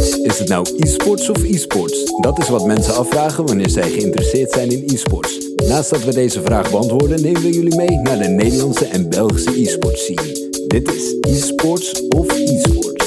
Is het nou e-sports of e-sports? Dat is wat mensen afvragen wanneer zij geïnteresseerd zijn in e-sports. Naast dat we deze vraag beantwoorden, nemen we jullie mee naar de Nederlandse en Belgische e-sports scene. Dit is e-sports of e-sports.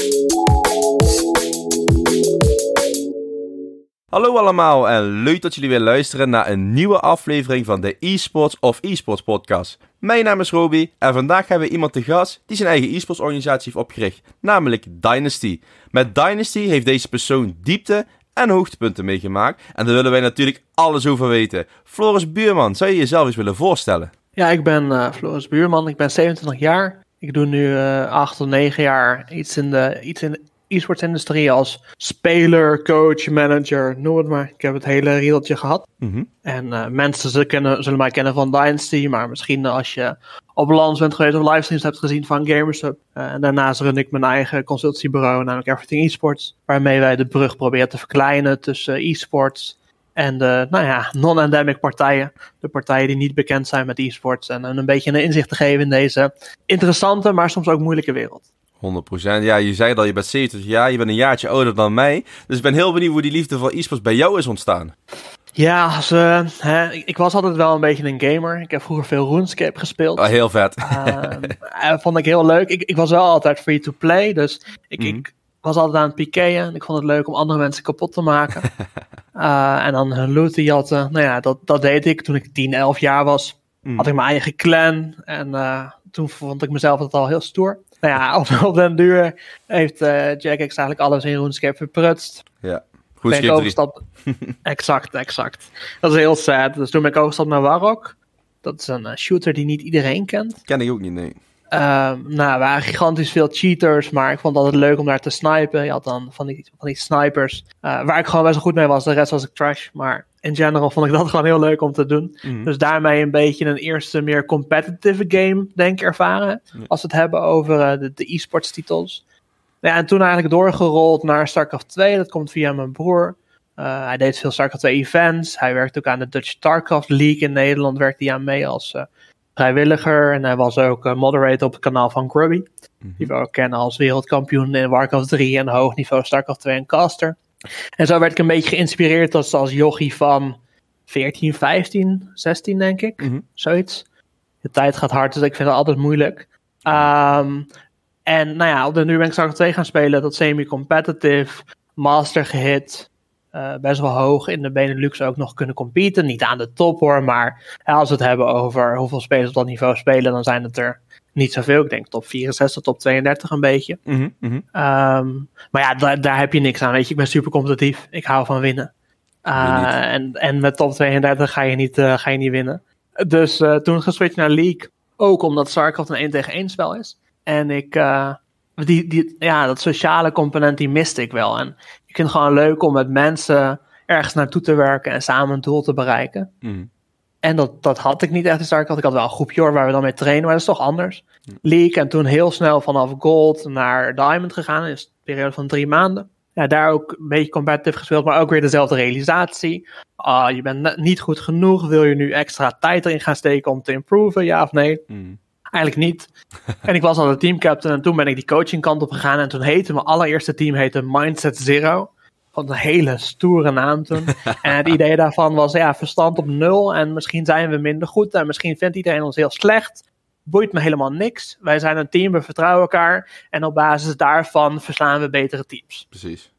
Hallo allemaal en leuk dat jullie weer luisteren naar een nieuwe aflevering van de eSports of eSports podcast. Mijn naam is Roby en vandaag hebben we iemand te gast die zijn eigen eSports organisatie heeft opgericht, namelijk Dynasty. Met Dynasty heeft deze persoon diepte en hoogtepunten meegemaakt en daar willen wij natuurlijk alles over weten. Floris Buurman, zou je jezelf eens willen voorstellen? Ja, ik ben uh, Floris Buurman, ik ben 27 jaar. Ik doe nu uh, 8 tot 9 jaar iets in de, iets in e-sports industrie als speler, coach, manager, noem het maar. Ik heb het hele riedeltje gehad. Mm En uh, mensen zullen, kennen, zullen mij kennen van Dynasty, maar misschien als je op balans bent geweest of livestreams hebt gezien van GamersUp. Uh, en daarnaast run ik mijn eigen consultancybureau, namelijk Everything Esports, waarmee wij de brug proberen te verkleinen tussen e-sports en de, nou ja, non-endemic partijen. De partijen die niet bekend zijn met e-sports. En een beetje een inzicht te geven in deze interessante, maar soms ook moeilijke wereld. 100%. Ja, je zei al, je bent 70 jaar, je bent een jaartje ouder dan mij. Dus ik ben heel benieuwd hoe die liefde voor e-sports bij jou is ontstaan. Ja, als, uh, hè, ik was altijd wel een beetje een gamer. Ik heb vroeger veel RuneScape gespeeld. Oh, heel vet. uh, vond ik heel leuk. Ik, ik was wel altijd free to play, dus ik, mm -hmm. ik was altijd aan het piqueën. Ik vond het leuk om andere mensen kapot te maken. uh, en dan hun loot jatten. Nou ja, dat, dat deed ik toen ik 10, 11 jaar was. Mm. Had ik mijn eigen clan. En toen vond ik mezelf het al heel stoer. Nou ja, op, op den duur heeft uh, Jack eigenlijk alles in RuneScape verprutst. Ja, goed ben ik overgestapt. exact, exact. Dat is heel sad. Dus toen ben ik overgestapt naar Warrock. Dat is een shooter die niet iedereen kent. Ken ik ook niet, nee. Uh, nou, er waren gigantisch veel cheaters, maar ik vond het altijd leuk om daar te snipen. Je had dan van die, van die snipers, uh, waar ik gewoon best wel goed mee was. De rest was ik trash, maar in general vond ik dat gewoon heel leuk om te doen. Mhm. Dus daarmee een beetje een eerste meer competitive game, denk ik, ervaren. Als we het hebben over uh, de, de e-sports titels. Nou ja, en toen eigenlijk doorgerold naar StarCraft 2. Dat komt via mijn broer. Uh, hij deed veel StarCraft 2 events. Hij werkte ook aan de Dutch StarCraft League in Nederland. Werkte hij aan mee als uh, vrijwilliger. En hij was ook moderator op het kanaal van Grubby. Mhm. Die we ook kennen als wereldkampioen in Warcraft 3 en hoog niveau StarCraft 2 en caster. En zo werd ik een beetje geïnspireerd als, als jochie van 14, 15, 16 denk ik. Mhm. Zoiets. De tijd gaat hard, dus ik vind het altijd moeilijk. Um, en nou ja, op de nu ben ik StarCraft 2 gaan spelen. Dat semi-competitive, master gehit. Uh, best wel hoog in de Benelux ook nog kunnen competen. Niet aan de top hoor, maar ja, als we het hebben over hoeveel spelers op dat niveau spelen, dan zijn het er niet zoveel. Ik denk top 64, top 32 een beetje. Mhm, mhm. Um, maar ja, daar, daar heb je niks aan. Weet je, ik ben super competitief. Ik hou van winnen. Uh, niet. en, en met top 32 ga je niet, uh, ga je niet winnen. Dus uh, toen geswitcht naar League. Ook omdat StarCraft een 1 tegen 1 spel is. En ik, die, die, ja, dat sociale component die miste ik wel. En ik vind het gewoon leuk om met mensen ergens naartoe te werken en samen een doel te bereiken. Mhm. En dat, dat had ik niet echt in StarCraft. Ik had wel een groepje hoor, waar we dan mee trainen, maar dat is toch anders. League en toen heel snel vanaf Gold naar Diamond gegaan. is een periode van drie maanden. Ja, daar ook een beetje competitive gespeeld, maar ook weer dezelfde realisatie. Uh, je bent niet goed genoeg. Wil je nu extra tijd erin gaan steken om te improven, ja of nee? Mhm. Eigenlijk niet. en ik was al de teamcaptain en toen ben ik die coaching kant op gegaan. En toen heette mijn allereerste team heette Mindset Zero. Vond een hele stoere naam toen. en het idee daarvan was, ja, verstand op nul. En misschien zijn we minder goed. En misschien vindt iedereen ons heel slecht. Boeit me helemaal niks. Wij zijn een team, we vertrouwen elkaar. En op basis daarvan verslaan we betere teams. Precies.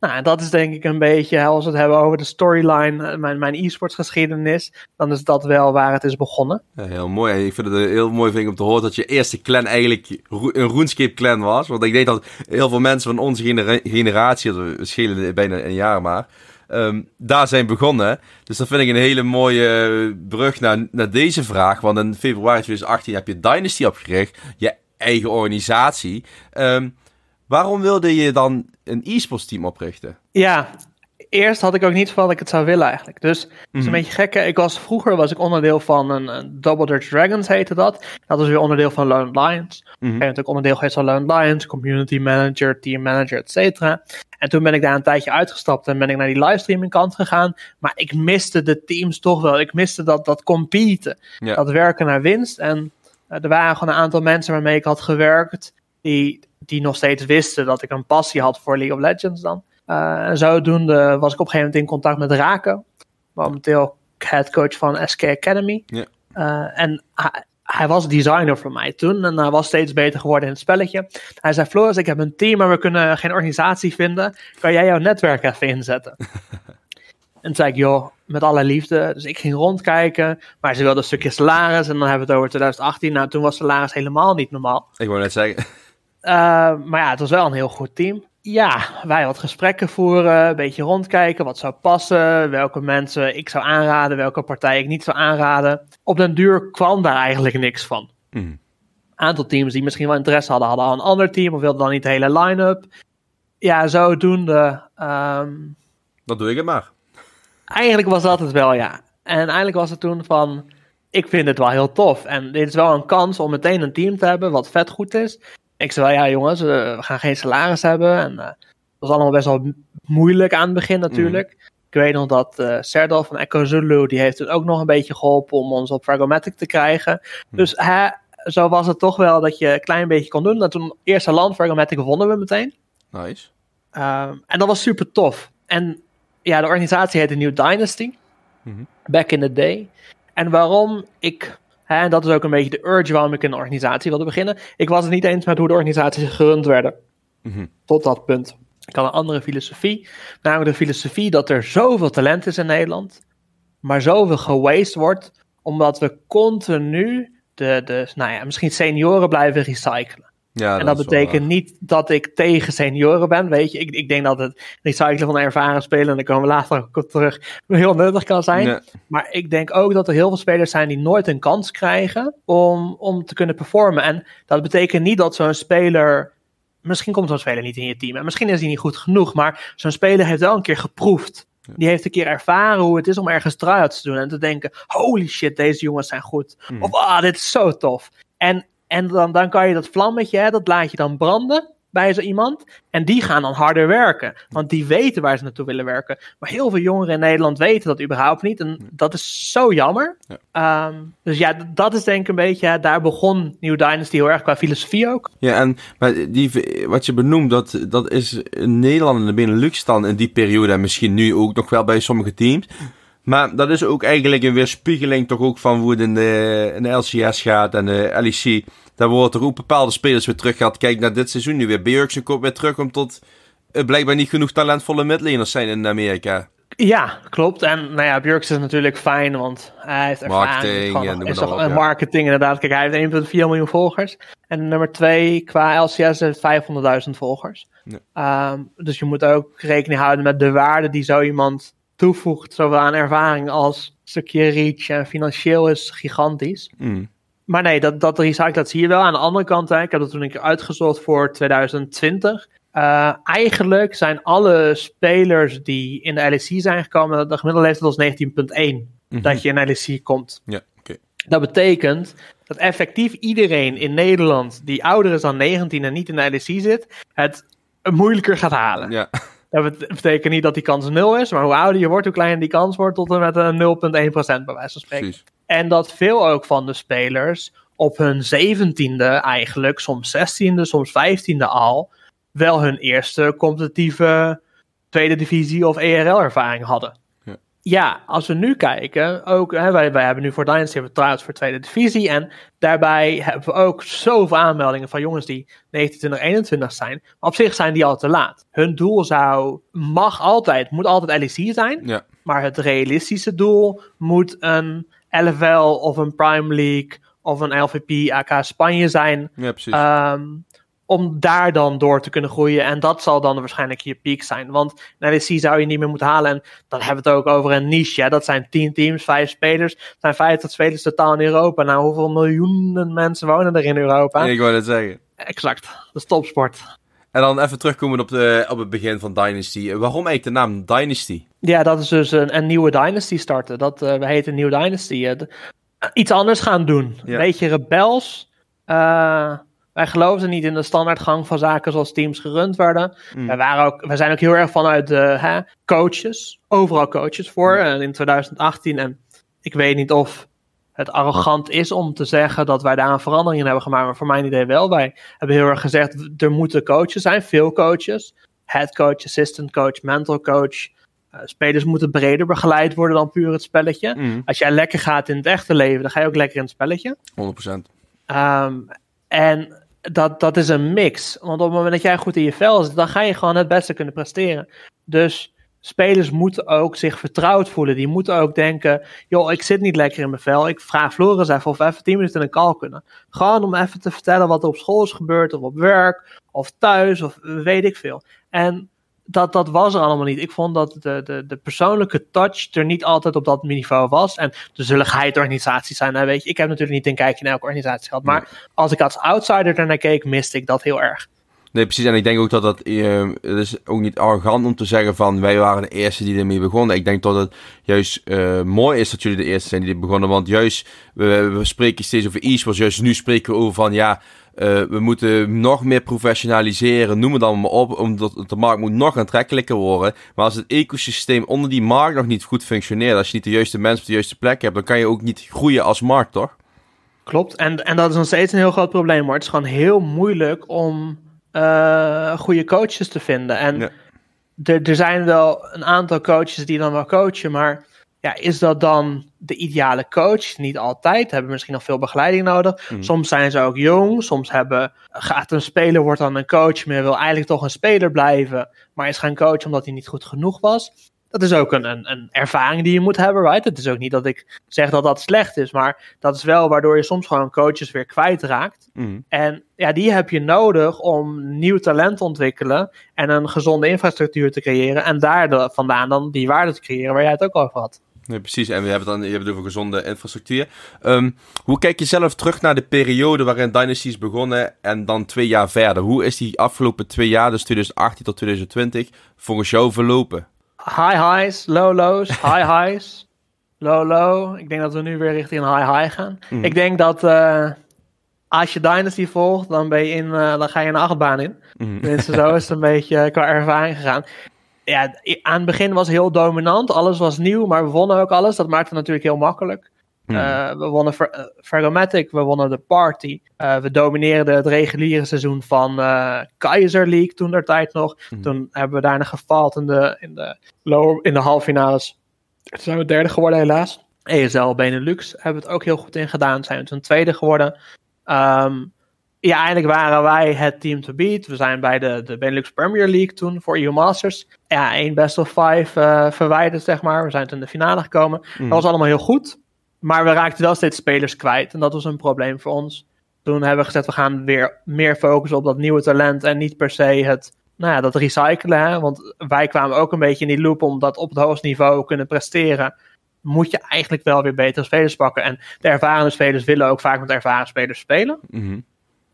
Nou, dat is denk ik een beetje, als we het hebben over de storyline, mijn, mijn e-sports geschiedenis, dan is dat wel waar het is begonnen. Ja, heel mooi. Ik vind het heel mooi ik om te horen dat je eerste clan eigenlijk een RuneScape clan was. Want ik denk dat heel veel mensen van onze genera generatie, we schelen bijna een jaar maar, um, daar zijn begonnen. Dus dat vind ik een hele mooie brug naar, naar deze vraag. Want in februari 2018 heb je Dynasty opgericht, je eigen organisatie. Um, waarom wilde je dan een e-sports team oprichten? Ja, eerst had ik ook niet van dat ik het zou willen eigenlijk. Dus het is een beetje gekke. Ik was, vroeger was ik onderdeel van een, een Double Dutch Dragons heette dat. Dat was weer onderdeel van Lone Lions. Mhm. Ik ben natuurlijk onderdeel geweest van Lone Lions, community manager, team manager, et cetera. En toen ben ik daar een tijdje uitgestapt en ben ik naar die livestreaming kant gegaan. Maar ik miste de teams toch wel. Ik miste dat, dat competen, dat werken naar winst. En uh, er waren gewoon een aantal mensen waarmee ik had gewerkt, die, die nog steeds wisten dat ik een passie had voor League of Legends dan. Uh, en zodoende was ik op een gegeven moment in contact met Raken, momenteel headcoach van SK Academy. Ja. Uh, en hij, hij, was designer voor mij toen en hij was steeds beter geworden in het spelletje. Hij zei: Floris, ik heb een team, maar we kunnen geen organisatie vinden. Kan jij jouw netwerk even inzetten? En toen zei ik, joh, met alle liefde. Dus ik ging rondkijken, maar ze wilde een stukje salaris. En dan hebben we het over 2018. Nou, toen was salaris helemaal niet normaal. Ik wou net zeggen. Uh, maar ja, het was wel een heel goed team. Ja, wij wat gesprekken voeren, een beetje rondkijken, wat zou passen, welke mensen ik zou aanraden, welke partij ik niet zou aanraden. Op den duur kwam daar eigenlijk niks van. Mm. Een aantal teams die misschien wel interesse hadden, hadden al een ander team of wilden dan niet de hele line-up. Ja, zodoende. Um, Dan doe ik het maar. Eigenlijk was dat het wel, ja. En eigenlijk was het toen van, ik vind het wel heel tof. En dit is wel een kans om meteen een team te hebben wat vet goed is. Ik zei wel, ja jongens, we gaan geen salaris hebben. En dat was allemaal best wel moeilijk aan het begin natuurlijk. Mm. Ik weet nog dat uh, Serdal van Echo Zulu, die heeft het ook nog een beetje geholpen om ons op Fragomatic te krijgen. Mm. Dus hè, zo was het toch wel dat je een klein beetje kon doen. En toen eerste land Fragomatic wonnen we meteen. Nice. Um, en dat was super tof. En ja, de organisatie heette New Dynasty. Mm-hmm. Back in the day. En waarom ik, en dat is ook een beetje de urge waarom ik een organisatie wilde beginnen. Ik was het niet eens met hoe de organisaties gerund werden. Mm-hmm. Tot dat punt. Ik had een andere filosofie. Namelijk de filosofie dat er zoveel talent is in Nederland. Maar zoveel gewaste wordt. Omdat we continu de, de nou ja, misschien senioren blijven recyclen. Ja, en dat, betekent niet dat ik tegen senioren ben, weet je. Ik, ik denk dat het recyclen van ervaren spelers, en daar komen we later ook op terug, heel nuttig kan zijn. Maar ik denk ook dat er heel veel spelers zijn die nooit een kans krijgen om, om te kunnen performen. En dat betekent niet dat zo'n speler, misschien komt zo'n speler niet in je team en misschien is hij niet goed genoeg, maar zo'n speler heeft wel een keer geproefd. Die heeft een keer ervaren hoe het is om ergens try-outs te doen en te denken, holy shit, deze jongens zijn goed. Hmm. Of, ah, dit is zo tof. En en dan, dan kan je dat vlammetje, hè, dat laat je dan branden bij zo iemand. En die gaan dan harder werken. Want die weten waar ze naartoe willen werken. Maar heel veel jongeren in Nederland weten dat überhaupt niet. En dat is zo jammer. Ja. Um, dus ja, dat is denk ik een beetje, daar begon New Dynasty heel erg qua filosofie ook. Ja, en maar die, wat je benoemt, dat, dat is in Nederland en de Benelux dan in die periode. En misschien nu ook nog wel bij sommige teams. Maar dat is ook eigenlijk een weerspiegeling toch ook van hoe het in de, in de LCS gaat en de LEC. Daar wordt er ook bepaalde spelers weer terug gehad. Kijk naar dit seizoen nu weer. Björksen komt weer terug omdat er blijkbaar niet genoeg talentvolle midlaners zijn in Amerika. Ja, klopt. En nou ja, Björksen is natuurlijk fijn, want hij heeft marketing ervaring. en is toch op, ja. marketing inderdaad. Kijk, hij heeft 1,4 miljoen volgers. En nummer 2 qua LCS heeft 500.000 volgers. Ja. Um, dus je moet ook rekening houden met de waarde die zo iemand toevoegt, zowel aan ervaring als stukje reach en financieel is gigantisch. Mm. Maar nee, dat, dat recycle, dat zie je wel. Aan de andere kant, hè, ik heb dat toen een keer uitgezocht voor 2020. Uh, eigenlijk zijn alle spelers die in de LEC zijn gekomen, de gemiddelde leeftijd was 19,1 Mhm. dat je in de LEC komt. Ja, oké. Dat betekent dat effectief iedereen in Nederland die ouder is dan 19 en niet in de LEC zit, het moeilijker gaat halen. Ja. Dat bet- betekent niet dat die kans nul is, maar hoe ouder je wordt, hoe kleiner die kans wordt, tot en met een 0,1% bij wijze van spreken. precies. En dat veel ook van de spelers op hun zeventiende eigenlijk, soms zestiende, soms vijftiende al, wel hun eerste competitieve tweede divisie of ERL-ervaring hadden. Ja. Als we nu kijken, ook, hè, wij, wij hebben nu voor Dynasty trouwens voor tweede divisie. En daarbij hebben we ook zoveel aanmeldingen van jongens die 29, 21 zijn. Maar op zich zijn die al te laat. Hun doel zou, mag altijd, moet altijd LEC zijn. Ja. Maar het realistische doel moet een LFL of een Prime League of een LVP AK Spanje zijn. ja, precies. Ehm, om daar dan door te kunnen groeien. En dat zal dan waarschijnlijk je piek zijn. Want naar de C zou je niet meer moeten halen. En dan hebben we het ook over een niche. Hè? Dat zijn 10 teams, 5 spelers. Dat zijn 50 spelers totaal in Europa. Nou, hoeveel miljoenen mensen wonen er in Europa? ik wou het zeggen. Exact. Dat is topsport. En dan even terugkomen op, de, op het begin van Dynasty. Waarom eigenlijk de naam Dynasty? Ja, dat is dus een, een nieuwe Dynasty starten. Dat uh, heet een nieuwe Dynasty. Uh, de- iets anders gaan doen. Ja. Een beetje rebels. Uh, wij geloofden niet in de standaardgang van zaken zoals teams gerund werden. Mm. Wij, waren ook, wij zijn ook heel erg vanuit de hè, coaches. Overal coaches voor uh, in 2018. En ik weet niet of het arrogant is om te zeggen dat wij daar een verandering in hebben gemaakt. Maar voor mijn idee wel. Wij hebben heel erg gezegd, er moeten coaches zijn, veel coaches. head coach, assistant coach, mental coach. Uh, spelers moeten breder begeleid worden dan puur het spelletje. Mhm. Als jij lekker gaat in het echte leven, dan ga je ook lekker in het spelletje. 100%. Ehm, en dat, dat is een mix. Want op het moment dat jij goed in je vel zit, dan ga je gewoon het beste kunnen presteren. Dus spelers moeten ook zich vertrouwd voelen. Die moeten ook denken: joh, ik zit niet lekker in mijn vel. Ik vraag Floris even of we even 10 minuten in een call kunnen. Gewoon om even te vertellen wat er op school is gebeurd, of op werk, of thuis, of weet ik veel. En dat, dat was er allemaal niet. Ik vond dat de, de, de persoonlijke touch er niet altijd op dat niveau was. En er zullen geheidorganisaties zijn. Nou, weet je, ik heb natuurlijk niet een kijkje in elke organisatie gehad. Maar als ik als outsider ernaar keek, miste ik dat heel erg. Nee, precies. En ik denk ook dat dat, uh, het is ook niet arrogant om te zeggen van wij waren de eerste die ermee begonnen. Ik denk dat het juist uh, mooi is dat jullie de eerste zijn die er begonnen. Want juist, we, we spreken steeds over e-sports. Juist nu spreken we over van ja, uh, we moeten nog meer professionaliseren. Noem het allemaal op. Omdat de markt moet nog aantrekkelijker worden. Maar als het ecosysteem onder die markt nog niet goed functioneert. Als je niet de juiste mensen op de juiste plek hebt. Dan kan je ook niet groeien als markt, toch? Klopt. En, en dat is nog steeds een heel groot probleem. Maar het is gewoon heel moeilijk om uh, goede coaches te vinden. En Ja. er, er zijn wel een aantal coaches die dan wel coachen, maar ja, is dat dan de ideale coach? Niet altijd, hebben misschien nog veel begeleiding nodig. Mhm. Soms zijn ze ook jong, soms hebben, gaat een speler, wordt dan een coach, maar wil eigenlijk toch een speler blijven, maar is gaan coachen omdat hij niet goed genoeg was. Dat is ook een, een, een ervaring die je moet hebben, right? Het is ook niet dat ik zeg dat dat slecht is, maar dat is wel waardoor je soms gewoon coaches weer kwijtraakt. Mhm. En ja, die heb je nodig om nieuw talent te ontwikkelen en een gezonde infrastructuur te creëren. En daar de- vandaan dan die waarde te creëren waar jij het ook over had. Nee, precies. En we hebben het dan je hebt het over gezonde infrastructuur. Ehm, hoe kijk je zelf terug naar de periode waarin Dynasty is begonnen en dan twee jaar verder? Hoe is die afgelopen twee jaar, dus 2018 tot 2020, volgens jou verlopen? High highs, low lows, high highs, low low. Ik denk dat we nu weer richting een high high gaan. Mhm. Ik denk dat eh, als je Dynasty volgt, dan, ben je in, eh, dan ga je een achtbaan in. Mhm. Tenminste, zo is het een beetje qua ervaring gegaan. Ja, aan het begin was heel dominant. Alles was nieuw, maar we wonnen ook alles. Dat maakte het natuurlijk heel makkelijk. Eh, we wonnen eh, Ferromatic, we wonnen de Party. Eh, we domineerden het reguliere seizoen van Kaiser League toen der tijd nog. Mhm. Toen hebben we daarna gefaald in de, in de, lower, in de halve finales. Toen zijn we derde geworden helaas. ESL Benelux hebben we het ook heel goed in gedaan. Zijn we toen tweede geworden. Ehm, ja, eigenlijk waren wij het team to beat. We zijn bij de, de Benelux Premier League toen voor EU Masters. Ja, één best of five eh, verwijderd, zeg maar. We zijn toen in de finale gekomen. Dat was allemaal heel goed. Maar we raakten wel steeds spelers kwijt. En dat was een probleem voor ons. Toen hebben we gezegd, we gaan weer meer focussen op dat nieuwe talent. En niet per se het, nou ja, dat recyclen. Hè? Want wij kwamen ook een beetje in die loop. Omdat op het hoogste niveau kunnen presteren. Moet je eigenlijk wel weer betere spelers pakken. En de ervaren spelers willen ook vaak met ervaren spelers spelen. Mhm.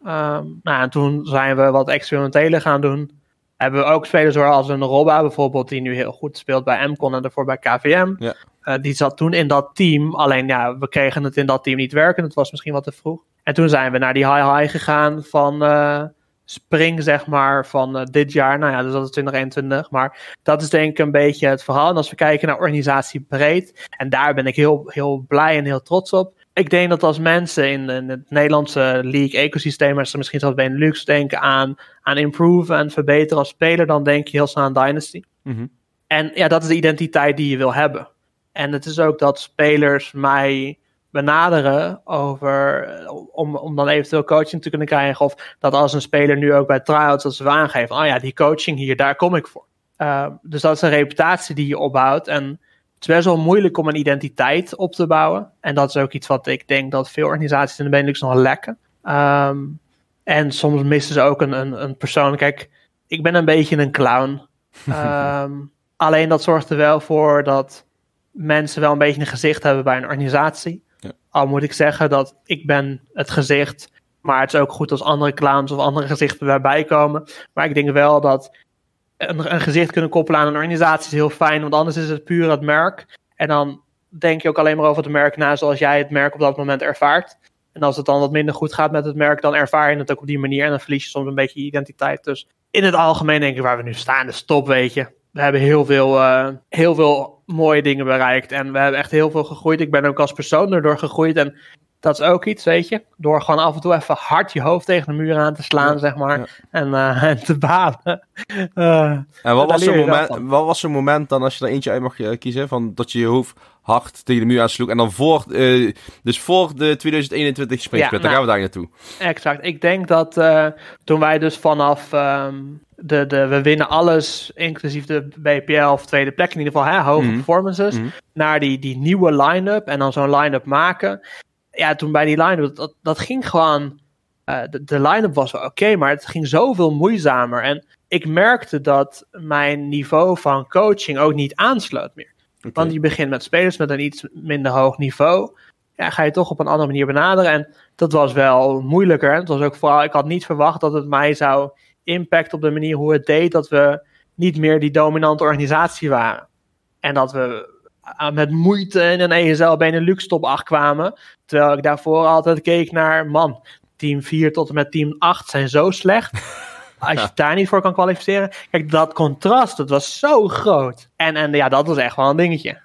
Ehm, nou, en toen zijn we wat experimentele gaan doen. Hebben we ook spelers zoals een Robba bijvoorbeeld, die nu heel goed speelt bij MCON en daarvoor bij KVM. Ja. Eh, die zat toen in dat team, alleen ja, we kregen het in dat team niet werken. Het was misschien wat te vroeg. En toen zijn we naar die high-high gegaan van eh, spring, zeg maar, van eh, dit jaar. Nou ja, dus dat is 2021. Maar dat is denk ik een beetje het verhaal. En als we kijken naar organisatie breed, en daar ben ik heel, heel blij en heel trots op. Ik denk dat als mensen in, in het Nederlandse league-ecosysteem, als ze misschien zelfs bij een luxe denken aan, aan improven en verbeteren als speler, dan denk je heel snel aan Dynasty. Mhm. En ja, dat is de identiteit die je wil hebben. En het is ook dat spelers mij benaderen over, om, om dan eventueel coaching te kunnen krijgen. Of dat als een speler nu ook bij tryouts, dat ze wel aangeven, oh ja, die coaching hier, daar kom ik voor. Uh, dus dat is een reputatie die je opbouwt. En het is best wel moeilijk om een identiteit op te bouwen. En dat is ook iets wat ik denk dat veel organisaties in de Benelux nog lekken. Um, en soms missen ze ook een, een, een persoon. Kijk, ik ben een beetje een clown. um, alleen dat zorgt er wel voor dat mensen wel een beetje een gezicht hebben bij een organisatie. Ja. Al moet ik zeggen dat ik ben het gezicht. Maar het is ook goed als andere clowns of andere gezichten daarbij komen. Maar ik denk wel dat een, gezicht kunnen koppelen aan een organisatie is heel fijn. Want anders is het puur het merk. En dan denk je ook alleen maar over het merk na zoals jij het merk op dat moment ervaart. En als het dan wat minder goed gaat met het merk, dan ervaar je het ook op die manier. En dan verlies je soms een beetje je identiteit. Dus in het algemeen denk ik waar we nu staan, is top, weet je. We hebben heel veel, uh, heel veel mooie dingen bereikt. En we hebben echt heel veel gegroeid. Ik ben ook als persoon erdoor gegroeid. En Dat is ook iets, weet je. Door gewoon af en toe even hard je hoofd tegen de muur aan te slaan, Ja, zeg maar. ja. En, eh, en te balen. Eh, En wat was, zo'n moment, wat was zo'n moment dan, als je er eentje uit mag eh, kiezen, van dat je je hoofd hard tegen de muur aansloeg en dan voor, eh, dus voor de 2021 springsplit, Ja, daar gaan we daar naartoe. Exact. Ik denk dat eh, toen wij dus vanaf ehm, de, de we winnen alles, inclusief de BPL of tweede plek in ieder geval, hè, hoge Mhm. performances, Mhm. naar die, die nieuwe line-up en dan zo'n line-up maken. Ja, toen bij die line-up, dat, dat ging gewoon, eh, de, de line-up was wel oké, maar het ging zoveel moeizamer. En ik merkte dat mijn niveau van coaching ook niet aansloot meer. Want je begint met spelers met een iets minder hoog niveau. Ja, ga je toch op een andere manier benaderen. En dat was wel moeilijker. Het was ook vooral, ik had niet verwacht dat het mij zou impacten op de manier hoe het deed. Dat we niet meer die dominante organisatie waren. En dat we met moeite in een ESL Benelux top 8 kwamen. Terwijl ik daarvoor altijd keek naar, man, team 4 tot en met team 8 zijn zo slecht. Als je Ja. daar niet voor kan kwalificeren. Kijk, dat contrast, dat was zo groot. En, en ja, dat was echt wel een dingetje.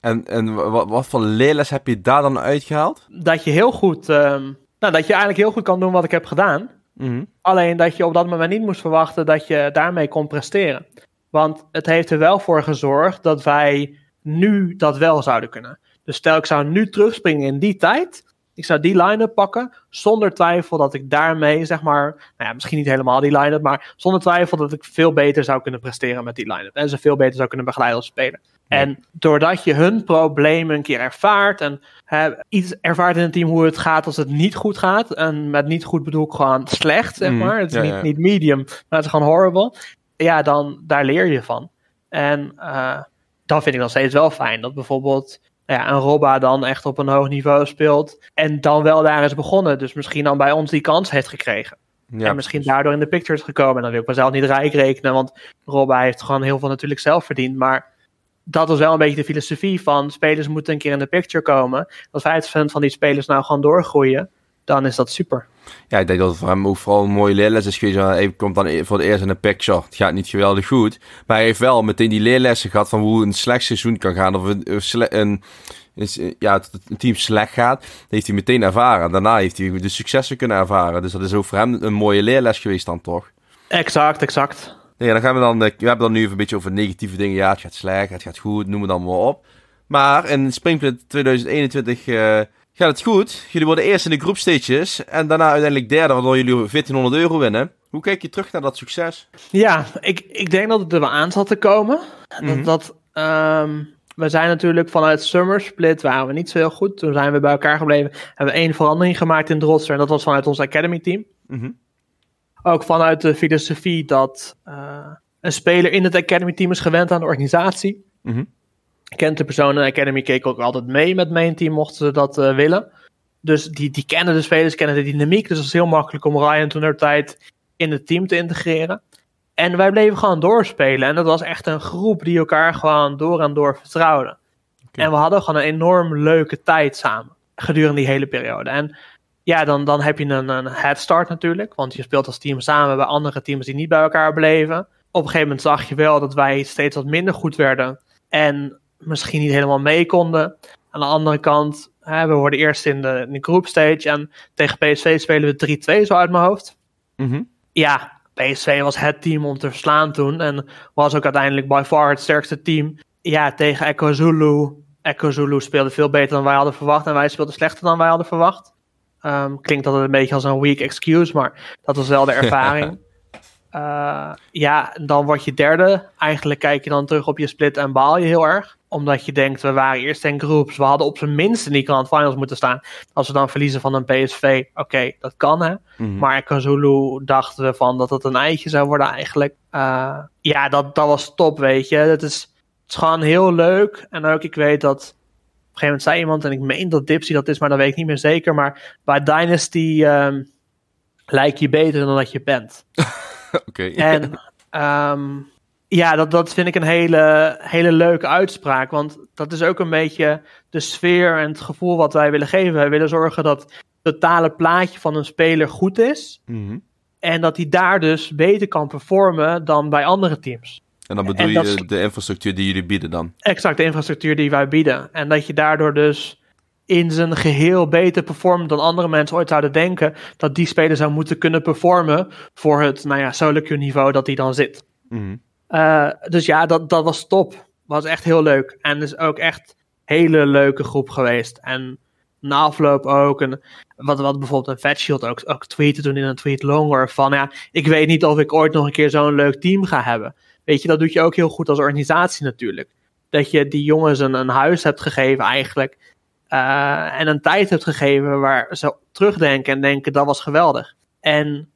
En, en wat, wat voor leerles heb je daar dan uitgehaald? Dat je heel goed, ehm, nou, dat je eigenlijk heel goed kan doen wat ik heb gedaan. Mhm. Alleen dat je op dat moment niet moest verwachten dat je daarmee kon presteren. Want het heeft er wel voor gezorgd dat wij nu dat wel zouden kunnen. Dus stel ik zou nu terugspringen in die tijd. Ik zou die line-up pakken. Zonder twijfel dat ik daarmee, zeg maar. Nou ja, misschien niet helemaal die line-up. Maar zonder twijfel dat ik veel beter zou kunnen presteren met die line-up. En ze veel beter zou kunnen begeleiden als speler. Ja. En doordat je hun problemen een keer ervaart. En hè, iets ervaart in een team hoe het gaat als het niet goed gaat. En met niet goed bedoel ik gewoon slecht, zeg Mhm, maar. Het is ja, niet, niet medium, maar het is gewoon horrible. Ja, dan daar leer je van. En eh, dan vind ik nog steeds wel fijn dat bijvoorbeeld nou ja, een Robba dan echt op een hoog niveau speelt. En dan wel daar is begonnen. Dus misschien dan bij ons die kans heeft gekregen. Ja, en misschien daardoor in de picture is gekomen. En dan wil ik mezelf niet rijk rekenen. Want Robba heeft gewoon heel veel natuurlijk zelf verdiend. Maar dat was wel een beetje de filosofie van spelers moeten een keer in de picture komen. Als 50% van die spelers nou gewoon doorgroeien, dan is dat super. Ja, ik denk dat het voor hem ook vooral een mooie leerles is geweest. Hij komt dan e- voor het eerst in de picture. Het gaat niet geweldig goed. Maar hij heeft wel meteen die leerlessen gehad van hoe een slecht seizoen kan gaan. Of een, ja, het team slecht gaat. Dat heeft hij meteen ervaren. Daarna heeft hij de successen kunnen ervaren. Dus dat is ook voor hem een mooie leerles geweest dan toch? Exact, exact. Nee, dan gaan we dan, eh, we hebben dan nu even een beetje over negatieve dingen. Ja, het gaat slecht, het gaat goed, noem het allemaal maar op. Maar in Springfield 2021 eh, gaat het goed. Jullie worden eerst in de groepstages en daarna uiteindelijk derde, waardoor jullie 1400 euro winnen. Hoe kijk je terug naar dat succes? Ja, ik, ik denk dat het er wel aan zat te komen. Mhm. Dat, dat, ehm, we zijn natuurlijk vanuit Summer Split waren we niet zo heel goed. Toen zijn we bij elkaar gebleven. Hebben we één verandering gemaakt in roster. En dat was vanuit ons Academy team. Mhm. Ook vanuit de filosofie dat eh, een speler in het Academy team is gewend aan de organisatie. Mhm. Kent de de Academy, keek ook altijd mee met main team, mochten ze dat eh, willen. Dus die, die kennen de spelers, kennen de dynamiek. Dus het is heel makkelijk om Ryan toen tijd in het team te integreren. En wij bleven gewoon doorspelen. En dat was echt een groep die elkaar gewoon door en door vertrouwden. Oké. En we hadden gewoon een enorm leuke tijd samen. Gedurende die hele periode. En ja, dan, dan heb je een, een head start natuurlijk. Want je speelt als team samen bij andere teams die niet bij elkaar bleven. Op een gegeven moment zag je wel dat wij steeds wat minder goed werden. En misschien niet helemaal mee konden. Aan de andere kant, hè, we worden eerst in de, in de groupstage. En tegen PSV spelen we 3-2 zo uit mijn hoofd Mhm. ja, PSV was het team om te verslaan toen. En was ook uiteindelijk by far het sterkste team. Ja, tegen Echo Zulu. Echo Zulu speelde veel beter dan wij hadden verwacht. En wij speelden slechter dan wij hadden verwacht. Ehm, klinkt dat een beetje als een weak excuse, maar dat was wel de ervaring. Eh, ja, dan word je derde. Eigenlijk kijk je dan terug op je split en baal je heel erg. Omdat je denkt, we waren eerst in groeps. We hadden op zijn minst in die Grand Finals moeten staan. Als we dan verliezen van een PSV, oké, dat kan hè. Mhm. Maar Kazulu dachten we van dat het een eitje zou worden eigenlijk. Eh, ja, dat, dat was top, weet je. Het is, het is gewoon heel leuk. En ook, ik weet dat... Op een gegeven moment zei iemand, en ik meen dat Dipsy dat is, maar dat weet ik niet meer zeker. Maar bij Dynasty ehm, lijk je beter dan dat je bent. Oké. En ehm, ja, dat, dat vind ik een hele, hele leuke uitspraak. Want dat is ook een beetje de sfeer en het gevoel wat wij willen geven. Wij willen zorgen dat het totale plaatje van een speler goed is. Mhm. En dat hij daar dus beter kan performen dan bij andere teams. En dan bedoel En je dat de infrastructuur die jullie bieden dan? Exact de infrastructuur die wij bieden. En dat je daardoor dus in zijn geheel beter performt dan andere mensen ooit zouden denken dat die speler zou moeten kunnen performen voor het, nou ja, solo queue niveau dat hij dan zit. Mhm. Uh, dus ja, dat, dat was top. Was echt heel leuk. En is ook echt hele leuke groep geweest. En na afloop ook. En wat, wat bijvoorbeeld een Fatshield ook, ook tweette toen in een tweet longer. Van ja, ik weet niet of ik ooit nog een keer zo'n leuk team ga hebben. Weet je, dat doet je ook heel goed als organisatie natuurlijk. Dat je die jongens een, een huis hebt gegeven eigenlijk. Uh, en een tijd hebt gegeven waar ze terugdenken en denken dat was geweldig. En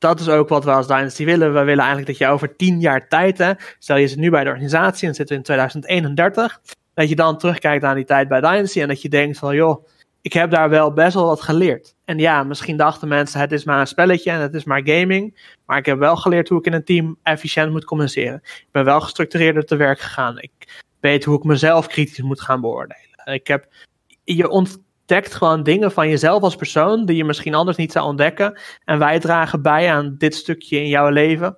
dat is ook wat we als Dynasty willen. We willen eigenlijk dat je over tien jaar tijd, hè, stel je zit nu bij de organisatie en zitten we in 2031, dat je dan terugkijkt aan die tijd bij Dynasty en dat je denkt van joh, ik heb daar wel best wel wat geleerd. En ja, misschien dachten mensen het is maar een spelletje en het is maar gaming, maar ik heb wel geleerd hoe ik in een team efficiënt moet communiceren. Ik ben wel gestructureerder te werk gegaan. Ik weet hoe ik mezelf kritisch moet gaan beoordelen. Ik heb, je ontdekt gewoon dingen van jezelf als persoon die je misschien anders niet zou ontdekken. En wij dragen bij aan dit stukje in jouw leven.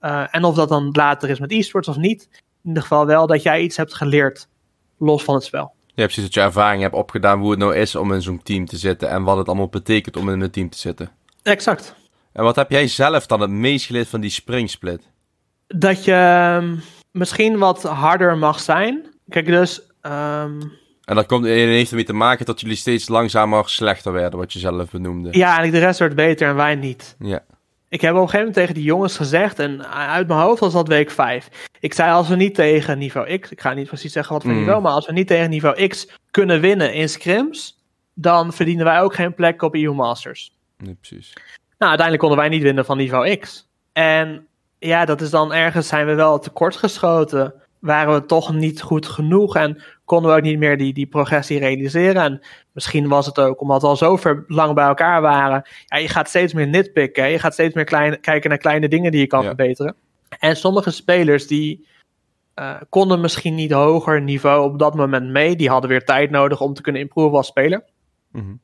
Uh, en of dat dan later is met e-sports of niet, in ieder geval wel dat jij iets hebt geleerd los van het spel. Ja, precies dat je ervaring hebt opgedaan hoe het nou is om in zo'n team te zitten en wat het allemaal betekent om in een team te zitten. Exact. En wat heb jij zelf dan het meest geleerd van die springsplit? Dat je um, misschien wat harder mag zijn. Kijk, dus um, en dat komt, heeft ermee te maken dat jullie steeds langzamer slechter werden, wat je zelf benoemde. Ja, eigenlijk de rest werd beter en wij niet. Ja. Ik heb op een gegeven moment tegen die jongens gezegd, en uit mijn hoofd was dat week 5. Ik zei, als we niet tegen niveau X, ik ga niet precies zeggen wat voor Mm. niveau, maar als we niet tegen niveau X kunnen winnen in scrims, dan verdienen wij ook geen plek op EU Masters. Nee, precies. Nou, uiteindelijk konden wij niet winnen van niveau X. En ja, dat is dan ergens zijn we wel tekort geschoten. Waren we toch niet goed genoeg en konden we ook niet meer die, die progressie realiseren. En misschien was het ook omdat we al zo ver lang bij elkaar waren. Ja, je gaat steeds meer nitpicken. Je gaat steeds meer klein, kijken naar kleine dingen die je kan Ja. verbeteren. En sommige spelers die eh, konden misschien niet hoger niveau op dat moment mee. Die hadden weer tijd nodig om te kunnen improven als speler. Mhm.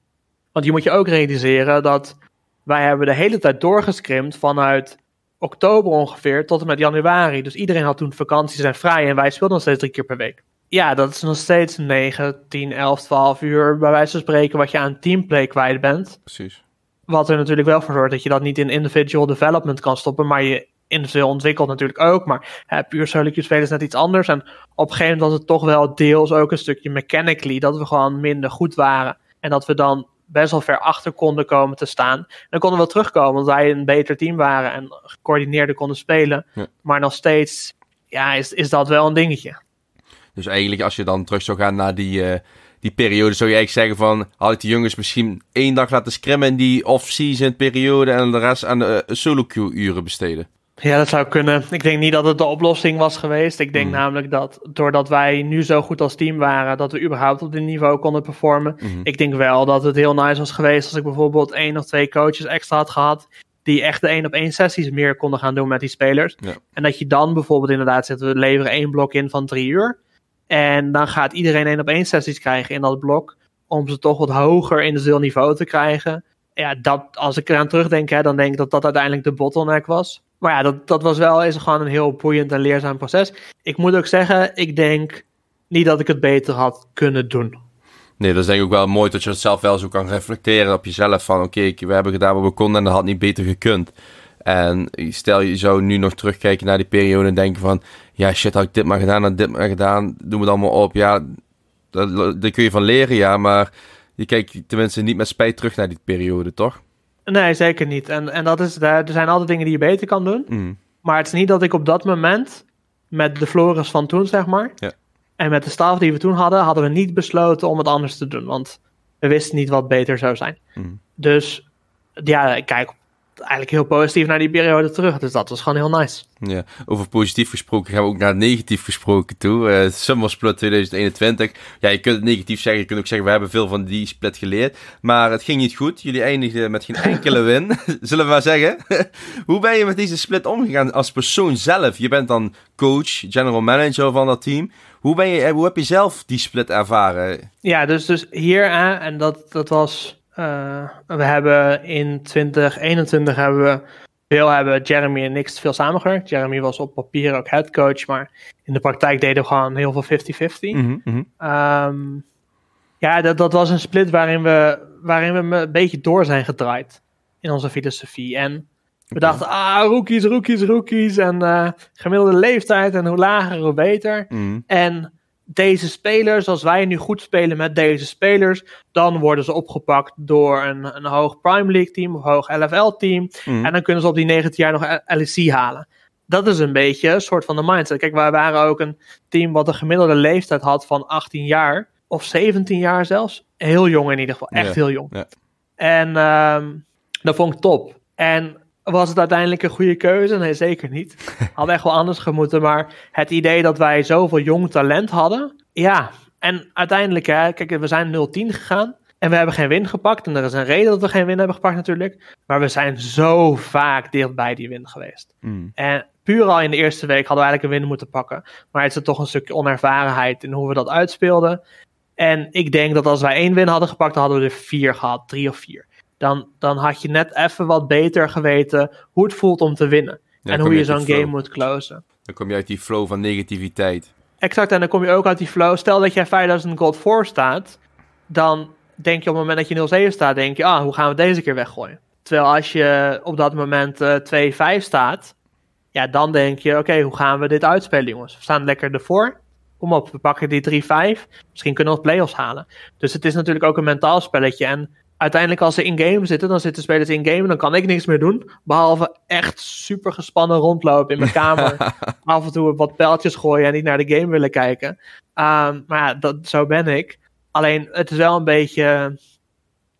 Want je moet je ook realiseren dat wij hebben de hele tijd doorgescrimd vanuit oktober ongeveer tot en met januari. Dus iedereen had toen vakanties en vrij en wij speelden nog steeds drie keer per week. Ja, dat is nog steeds 9, 10, 11, 12 uur bij wijze van spreken wat je aan teamplay kwijt bent. Precies. Wat er natuurlijk wel voor zorgt dat je dat niet in individual development kan stoppen, maar je individueel ontwikkelt natuurlijk ook. Maar hè, puur solo spelen is net iets anders. En op een gegeven moment was het toch wel deels ook een stukje mechanically dat we gewoon minder goed waren. En dat we dan best wel ver achter konden komen te staan. Dan konden we wel terugkomen, omdat wij een beter team waren en gecoördineerder konden spelen. Ja. Maar nog steeds ja, is, is dat wel een dingetje. Dus eigenlijk als je dan terug zou gaan naar die, eh, die periode, zou je eigenlijk zeggen van... Had ik die jongens misschien één dag laten scrimmen in die off-season periode... en de rest aan de eh, solo queue uren besteden? Ja, dat zou kunnen. Ik denk niet dat het de oplossing was geweest. Ik denk Hmm. namelijk dat doordat wij nu zo goed als team waren, dat we überhaupt op dit niveau konden performen. Mhm. Ik denk wel dat het heel nice was geweest als ik bijvoorbeeld één of twee coaches extra had gehad. Die echt de één op één sessies meer konden gaan doen met die spelers. Ja. En dat je dan bijvoorbeeld inderdaad zegt, we leveren één blok in van drie uur. En dan gaat iedereen één op één sessies krijgen in dat blok. Om ze toch wat hoger individueel niveau te krijgen. Ja, dat, als ik eraan terugdenk, hè, dan denk ik dat dat uiteindelijk de bottleneck was. Maar ja, dat, dat was wel eens gewoon een heel boeiend en leerzaam proces. Ik moet ook zeggen, ik denk niet dat ik het beter had kunnen doen. Nee, dat is denk ik ook wel mooi dat je het zelf wel zo kan reflecteren op jezelf. Van oké, we hebben gedaan wat we konden en dat had niet beter gekund. En stel je zou nu nog terugkijken naar die periode en denken van... Ja, shit, had ik dit maar gedaan en dit maar gedaan. Doen we het allemaal op. Ja, daar kun je van leren, ja. Maar je kijkt tenminste niet met spijt terug naar die periode, toch? Nee, zeker niet. En, en dat is, er zijn altijd dingen die je beter kan doen. Mm. Maar het is niet dat ik op dat moment, met de Floris van toen, zeg maar, Ja. en met de staf die we toen hadden, hadden we niet besloten om het anders te doen. Want we wisten niet wat beter zou zijn. Mm. Dus ja, ik kijk eigenlijk heel positief naar die periode terug. Dus dat was gewoon heel nice. Ja, over positief gesproken gaan we ook naar negatief gesproken toe. Eh Summer Split 2021. Ja, je kunt het negatief zeggen. Je kunt ook zeggen, we hebben veel van die split geleerd. Maar het ging niet goed. Jullie eindigden met geen enkele win. Zullen we maar zeggen. Hoe ben je met deze split omgegaan als persoon zelf? Je bent dan coach, general manager van dat team. Hoe, ben je, eh, hoe heb je zelf die split ervaren? Ja, dus, dus hier, hè, en dat, dat was. Eh, we hebben in 2021 hebben we veel hebben Jeremy en ik veel samengewerkt. Jeremy was op papier ook headcoach, maar in de praktijk deden we gewoon heel veel 50-50. Mhm, mhm. Ehm, Ja, dat, dat was een split waarin we, waarin we een beetje door zijn gedraaid in onze filosofie. En we dachten, ah, rookies, rookies, rookies. En uh, gemiddelde leeftijd en hoe lager, hoe beter. Mhm. En deze spelers, als wij nu goed spelen met deze spelers, dan worden ze opgepakt door een, een hoog Prime League team of hoog LFL team. Mhm. En dan kunnen ze op die 19 jaar nog LEC halen. Dat is een beetje een soort van de mindset. Kijk, wij waren ook een team wat een gemiddelde leeftijd had van 18 jaar. Of 17 jaar zelfs. Heel jong in ieder geval. Echt Ja, heel jong. ja. En ehm, dat vond ik top. En was het uiteindelijk een goede keuze? Nee, zeker niet. Had echt wel anders gemoeten. Maar het idee dat wij zoveel jong talent hadden. Ja, en uiteindelijk, hè, kijk, we zijn 0-10 gegaan. En we hebben geen win gepakt. En er is een reden dat we geen win hebben gepakt natuurlijk. Maar we zijn zo vaak dichtbij die win geweest. Mhm. En puur al in de eerste week hadden we eigenlijk een win moeten pakken. Maar het is toch een stukje onervarenheid in hoe we dat uitspeelden. En ik denk dat als wij één win hadden gepakt, dan hadden we er vier gehad, drie of vier. Dan, dan had je net even wat beter geweten hoe het voelt om te winnen. Ja, en hoe je zo'n game moet closen. Dan kom je uit die flow van negativiteit. Exact, en dan kom je ook uit die flow. Stel dat jij 5000 gold voor staat, dan denk je op het moment dat je 0-7 staat, denk je, ah, hoe gaan we deze keer weggooien? Terwijl als je op dat moment eh 2-5 staat, ja, dan denk je, oké, hoe gaan we dit uitspelen, jongens? We staan lekker ervoor. Kom op, we pakken die 3-5. Misschien kunnen we play-offs halen. Dus het is natuurlijk ook een mentaal spelletje. En uiteindelijk als ze in-game zitten, dan zitten spelers in-game, dan kan ik niks meer doen. Behalve echt super gespannen rondlopen in mijn kamer. af en toe wat pijltjes gooien en niet naar de game willen kijken. Ehm, maar ja, dat, zo ben ik. Alleen, het is wel een beetje,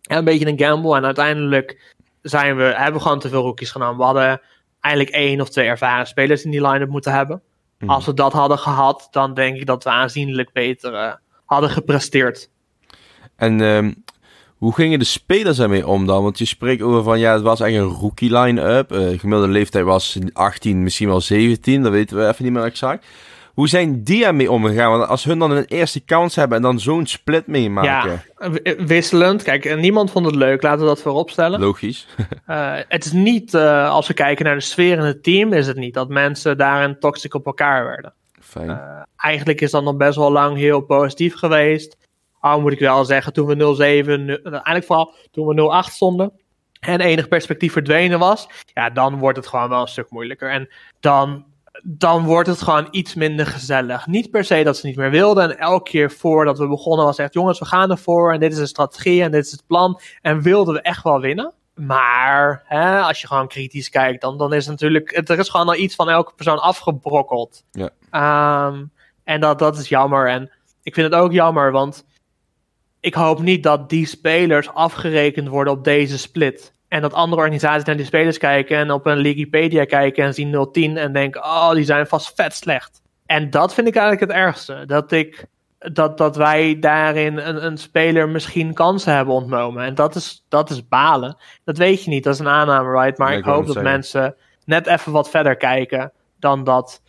een beetje een gamble. En uiteindelijk zijn we, hebben we gewoon te veel rookies genomen. We hadden eigenlijk één of twee ervaren spelers in die line-up moeten hebben. Mhm. Als we dat hadden gehad, dan denk ik dat we aanzienlijk beter eh, hadden gepresteerd. En ehm, hoe gingen de spelers ermee om dan? Want je spreekt over van, ja, het was eigenlijk een rookie line-up. Eh, gemiddelde leeftijd was 18, misschien wel 17. Dat weten we even niet meer exact. Hoe zijn die ermee omgegaan? Want als hun dan een eerste kans hebben en dan zo'n split meemaken. Ja, w- wisselend. Kijk, eh, niemand vond het leuk, laten we dat voorop stellen. Logisch. Eh, het is niet, eh, als we kijken naar de sfeer in het team, is het niet dat mensen daarin toxic op elkaar werden. Fijn. Eh, eigenlijk is dat nog best wel lang heel positief geweest. Al moet ik wel zeggen, toen we 0-7, nu- eigenlijk vooral toen we 0-8 stonden en enig perspectief verdwenen was, ja, dan wordt het gewoon wel een stuk moeilijker. En dan, dan wordt het gewoon iets minder gezellig. Niet per se dat ze niet meer wilden. En elke keer voordat we begonnen was echt, jongens, we gaan ervoor en dit is de strategie en dit is het plan. En wilden we echt wel winnen. Maar hè, als je gewoon kritisch kijkt, dan, dan is het natuurlijk, er is gewoon al iets van elke persoon afgebrokkeld. Ja. Ehm, en dat, dat is jammer. En ik vind het ook jammer, want ik hoop niet dat die spelers afgerekend worden op deze split. En dat andere organisaties naar die spelers kijken en op een Wikipedia kijken en zien 010 en denken, oh, die zijn vast vet slecht. En dat vind ik eigenlijk het ergste. Dat, ik, dat, dat wij daarin een, een speler misschien kansen hebben ontnomen. En dat is, dat is balen. Dat weet je niet, dat is een aanname, right? Maar Ja, ik hoop dat zeggen. mensen net even wat verder kijken dan dat.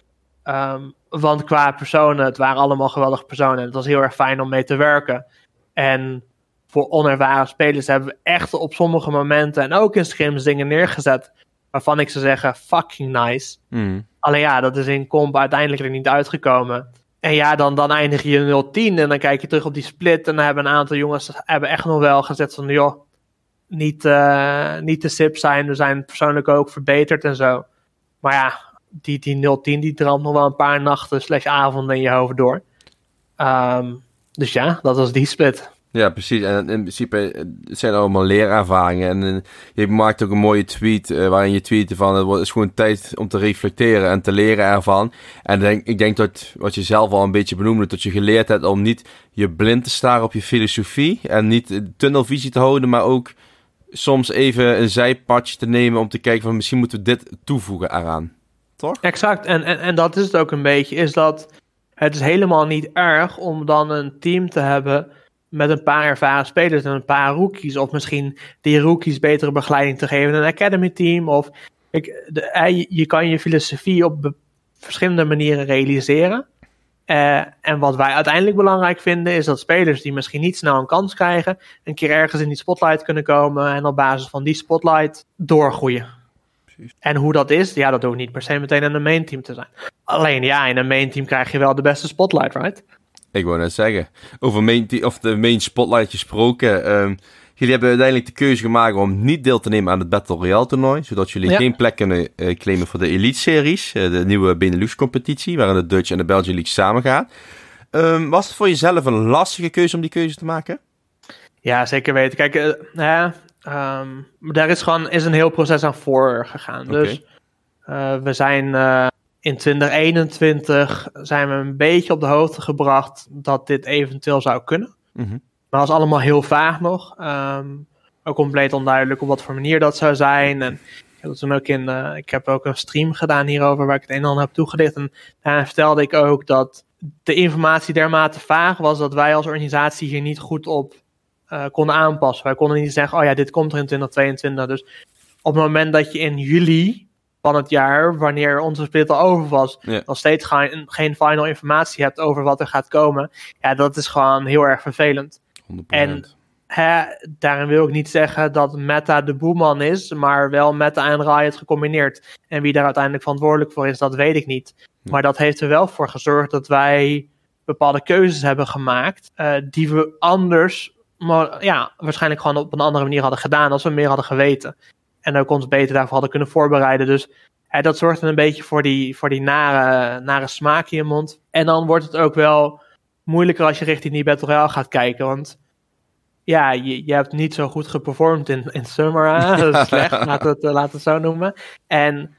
Ehm, want qua personen, het waren allemaal geweldige personen. En het was heel erg fijn om mee te werken. En voor onervaren spelers hebben we echt op sommige momenten en ook in scrims dingen neergezet. Waarvan ik zou zeggen, fucking nice. Mhm. Alleen ja, dat is in comp uiteindelijk er niet uitgekomen. En ja, dan, dan eindig je 0-10 en dan kijk je terug op die split. En dan hebben een aantal jongens hebben echt nog wel gezet van, joh, niet, eh, niet te sip zijn. We zijn persoonlijk ook verbeterd en zo. Maar ja, die, die 0-10 die dramt nog wel een paar nachten slash avonden in je hoofd door. Ehm, dus ja, dat was die split. Ja, precies. En in principe, eh, het zijn allemaal leerervaringen. En eh, je maakt ook een mooie tweet eh, waarin je tweet van het is gewoon tijd om te reflecteren en te leren ervan. En denk, ik denk dat wat je zelf al een beetje benoemde, dat je geleerd hebt om niet je blind te staren op je filosofie en niet tunnelvisie te houden, maar ook soms even een zijpadje te nemen om te kijken van misschien moeten we dit toevoegen eraan. Toch? Exact, en, en, en dat is het ook een beetje, is dat het is helemaal niet erg om dan een team te hebben met een paar ervaren spelers en een paar rookies. Of misschien die rookies betere begeleiding te geven. Een academy team. Of ik, de, eh, je, kan je filosofie op verschillende manieren realiseren. Eh, en wat wij uiteindelijk belangrijk vinden, is dat spelers die misschien niet snel een kans krijgen, een keer ergens in die spotlight kunnen komen en op basis van die spotlight doorgroeien. En hoe dat is, ja, dat hoeft niet per se meteen in een main team te zijn. Alleen ja, in een main team krijg je wel de beste spotlight, right? Ik wou net zeggen. Over main, of de main spotlight gesproken. Um, jullie hebben uiteindelijk de keuze gemaakt om niet deel te nemen aan het Battle Royale toernooi. Zodat jullie geen plek kunnen uh, claimen voor de Elite Series. Uh, de nieuwe Benelux competitie. Waarin de Dutch en de Belgian League samen gaan. Um, was het voor jezelf een lastige keuze om die keuze te maken? Ja, zeker weten. Kijk, uh, ja, um, daar is gewoon is een heel proces aan voor gegaan. Okay. Dus we zijn in 2021 zijn we een beetje op de hoogte gebracht dat dit eventueel zou kunnen. Mm -hmm. Maar dat was allemaal heel vaag nog. Um, ook compleet onduidelijk op wat voor manier dat zou zijn. En ik heb, toen ook in, uh, ik heb ook een stream gedaan hierover waar ik het een en ander heb toegelicht. En daarin vertelde ik ook dat de informatie dermate vaag was dat wij als organisatie hier niet goed op uh, konden aanpassen. Wij konden niet zeggen, oh ja, dit komt er in 2022. Dus op het moment dat je in juli van het jaar, wanneer onze split al over was, ja. nog steeds geen, geen final informatie hebt over wat er gaat komen. Ja, dat is gewoon heel erg vervelend. 100%. En hè, daarin wil ik niet zeggen dat Meta de boeman is, maar wel Meta en Riot gecombineerd. En wie daar uiteindelijk verantwoordelijk voor is, dat weet ik niet. Ja. Maar dat heeft er wel voor gezorgd dat wij bepaalde keuzes hebben gemaakt, uh, die we anders, maar, ja, waarschijnlijk gewoon op een andere manier hadden gedaan als we meer hadden geweten. En ook ons beter daarvoor hadden kunnen voorbereiden. Dus hè, dat zorgt een beetje voor die, voor die nare, nare smaak in je mond. En dan wordt het ook wel moeilijker als je richting die Battle Royale gaat kijken. Want ja, je, je hebt niet zo goed geperformed in, in Summer. Dat is slecht, laten we het, laten we het zo noemen. En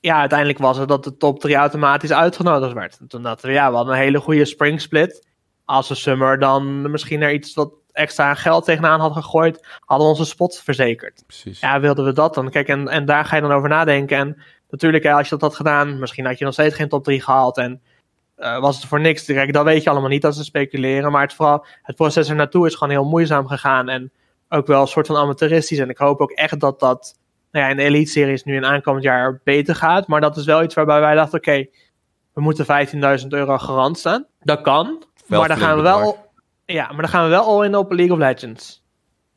ja, uiteindelijk was het dat de top 3 automatisch uitgenodigd werd. En toen dachten we, ja, we hadden een hele goede spring split. Als we Summer dan misschien er iets wat extra geld tegenaan had gegooid, hadden onze spot verzekerd. Precies. Ja, wilden we dat dan? Kijk, en, en daar ga je dan over nadenken. En natuurlijk, als je dat had gedaan, misschien had je nog steeds geen top 3 gehaald. En uh, was het voor niks direct. Dat weet je allemaal niet, dat ze speculeren. Maar het, vooral, het proces er naartoe is gewoon heel moeizaam gegaan. En ook wel een soort van amateuristisch. En ik hoop ook echt dat dat nou ja, in de Elite-series nu in aankomend jaar beter gaat. Maar dat is wel iets waarbij wij dachten, oké, okay, we moeten 15.000 euro garant staan. Dat kan. Wel maar dan gaan we wel ja, maar dan gaan we wel all in op League of Legends.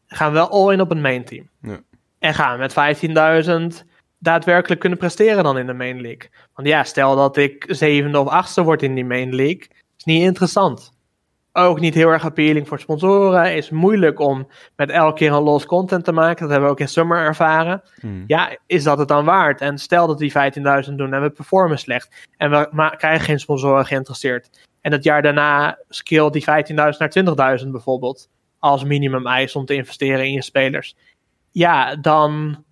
Dan gaan we wel all in op een main team. Ja. En gaan we met 15.000 daadwerkelijk kunnen presteren dan in de main league. Want ja, stel dat ik zevende of achtste word in die main league, is niet interessant. Ook niet heel erg appealing voor sponsoren. Is moeilijk om met elke keer een los content te maken. Dat hebben we ook in Summer ervaren. Hmm. Ja, is dat het dan waard? En stel dat die 15.000 doen en we performen slecht. En we krijgen geen sponsoren geïnteresseerd. En het jaar daarna skill die 15.000 naar 20.000 bijvoorbeeld. Als minimum eis om te investeren in je spelers. Ja, dan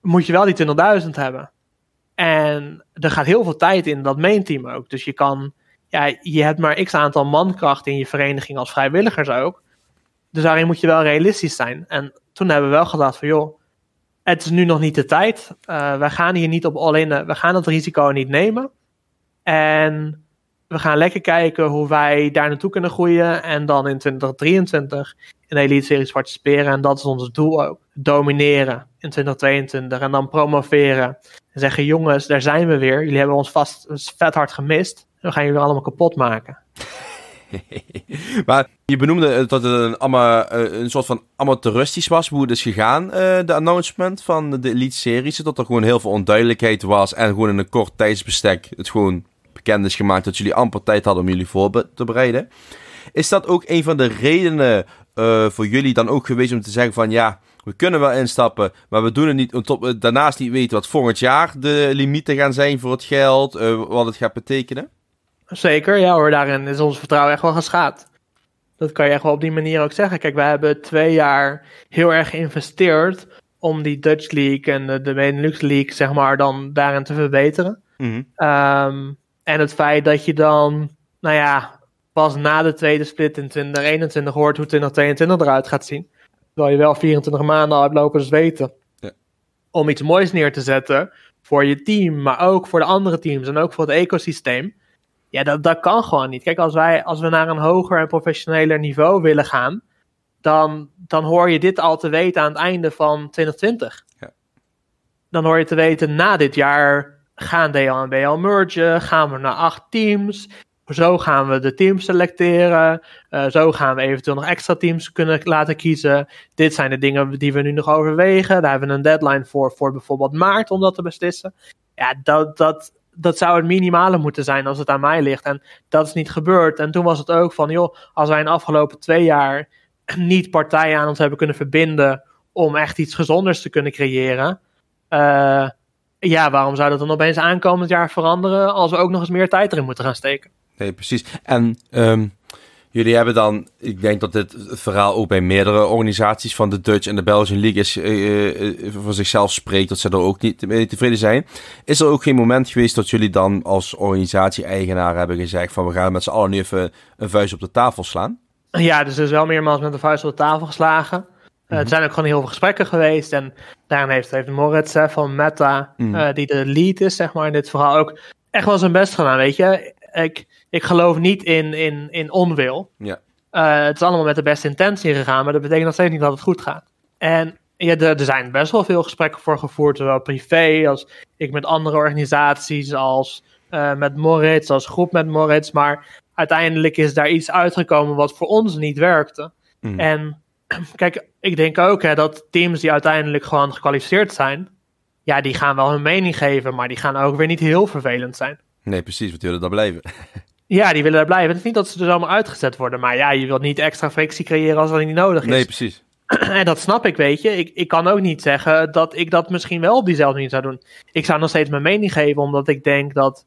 moet je wel die 20.000 hebben. En er gaat heel veel tijd in dat main team ook. Dus je kan, ja, je hebt maar x aantal mankracht in je vereniging als vrijwilligers ook. Dus daarin moet je wel realistisch zijn. En toen hebben we wel gedacht van joh, het is nu nog niet de tijd. Uh, wij gaan hier niet op all-in, we gaan het risico niet nemen. En we gaan lekker kijken hoe wij daar naartoe kunnen groeien. En dan in 2023 in de Elite Series participeren. En dat is ons doel ook. Domineren in 2022. En dan promoveren. En zeggen: jongens, daar zijn we weer. Jullie hebben ons vast vet hard gemist. We gaan jullie allemaal kapot maken. maar je benoemde dat het een, ama, een soort van amateuristisch was hoe het is gegaan, de announcement van de Elite Series. Dat er gewoon heel veel onduidelijkheid was en gewoon in een kort tijdsbestek het gewoon bekend is gemaakt dat jullie amper tijd hadden om jullie voor te bereiden. Is dat ook een van de redenen uh, voor jullie dan ook geweest om te zeggen van ja, we kunnen wel instappen, maar we doen het niet, tot we daarnaast niet weten wat volgend jaar de limieten gaan zijn voor het geld, uh, wat het gaat betekenen? Zeker, ja hoor, daarin is ons vertrouwen echt wel geschaad. Dat kan je echt wel op die manier ook zeggen. Kijk, wij hebben twee jaar heel erg geïnvesteerd om die Dutch League en de, de Benelux League, zeg maar, dan daarin te verbeteren. Mm -hmm. um, en het feit dat je dan, nou ja, pas na de tweede split in 2021 hoort hoe 2022 eruit gaat zien. Terwijl je wel 24 maanden al hebt lopen zweten. Ja. Om iets moois neer te zetten voor je team, maar ook voor de andere teams en ook voor het ecosysteem. Ja, dat, dat kan gewoon niet. Kijk, als, wij, als we naar een hoger en professioneler niveau willen gaan, dan, dan hoor je dit al te weten aan het einde van 2020. Ja. Dan hoor je te weten na dit jaar gaan DL en mergen? Gaan we naar acht teams? Zo gaan we de teams selecteren. Uh, zo gaan we eventueel nog extra teams kunnen laten kiezen. Dit zijn de dingen die we nu nog overwegen. Daar hebben we een deadline voor, voor bijvoorbeeld maart om dat te beslissen. Ja, dat, dat, dat zou het minimale moeten zijn als het aan mij ligt. En dat is niet gebeurd. En toen was het ook van, joh, als wij in de afgelopen twee jaar niet partijen aan ons hebben kunnen verbinden om echt iets gezonders te kunnen creëren. Uh, ja, waarom zou dat dan opeens aankomend jaar veranderen als we ook nog eens meer tijd erin moeten gaan steken? Nee, precies. En um, jullie hebben dan, ik denk dat dit verhaal ook bij meerdere organisaties van de Dutch en de Belgian League is, uh, uh, voor zichzelf spreekt, dat ze er ook niet mee tevreden zijn. Is er ook geen moment geweest dat jullie dan als organisatie-eigenaar hebben gezegd van we gaan met z'n allen nu even een vuist op de tafel slaan? Ja, dus er is wel meermaals met de vuist op de tafel geslagen. Uh, er zijn ook gewoon heel veel gesprekken geweest. En daarin heeft, heeft Moritz hè, van Meta, mm. uh, die de lead is, zeg maar, in dit verhaal ook echt wel zijn best gedaan, weet je. Ik, ik geloof niet in, in, in onwil. Ja. Uh, het is allemaal met de beste intentie gegaan, maar dat betekent nog steeds niet dat het goed gaat. En ja, er, er zijn best wel veel gesprekken voor gevoerd, zowel privé als ik met andere organisaties, als met Moritz, als groep met Moritz. Maar uiteindelijk is daar iets uitgekomen wat voor ons niet werkte. Mm. En kijk, ik denk ook hè, dat teams die uiteindelijk gewoon gekwalificeerd zijn, ja, die gaan wel hun mening geven, maar die gaan ook weer niet heel vervelend zijn. Nee, precies, want die willen daar blijven. ja, die willen daar blijven. Het is niet dat ze er zomaar uitgezet worden, maar ja, je wilt niet extra frictie creëren als dat niet nodig is. Nee, precies. en dat snap ik, weet je. Ik, ik kan ook niet zeggen dat ik dat misschien wel op diezelfde manier zou doen. Ik zou nog steeds mijn mening geven, omdat ik denk dat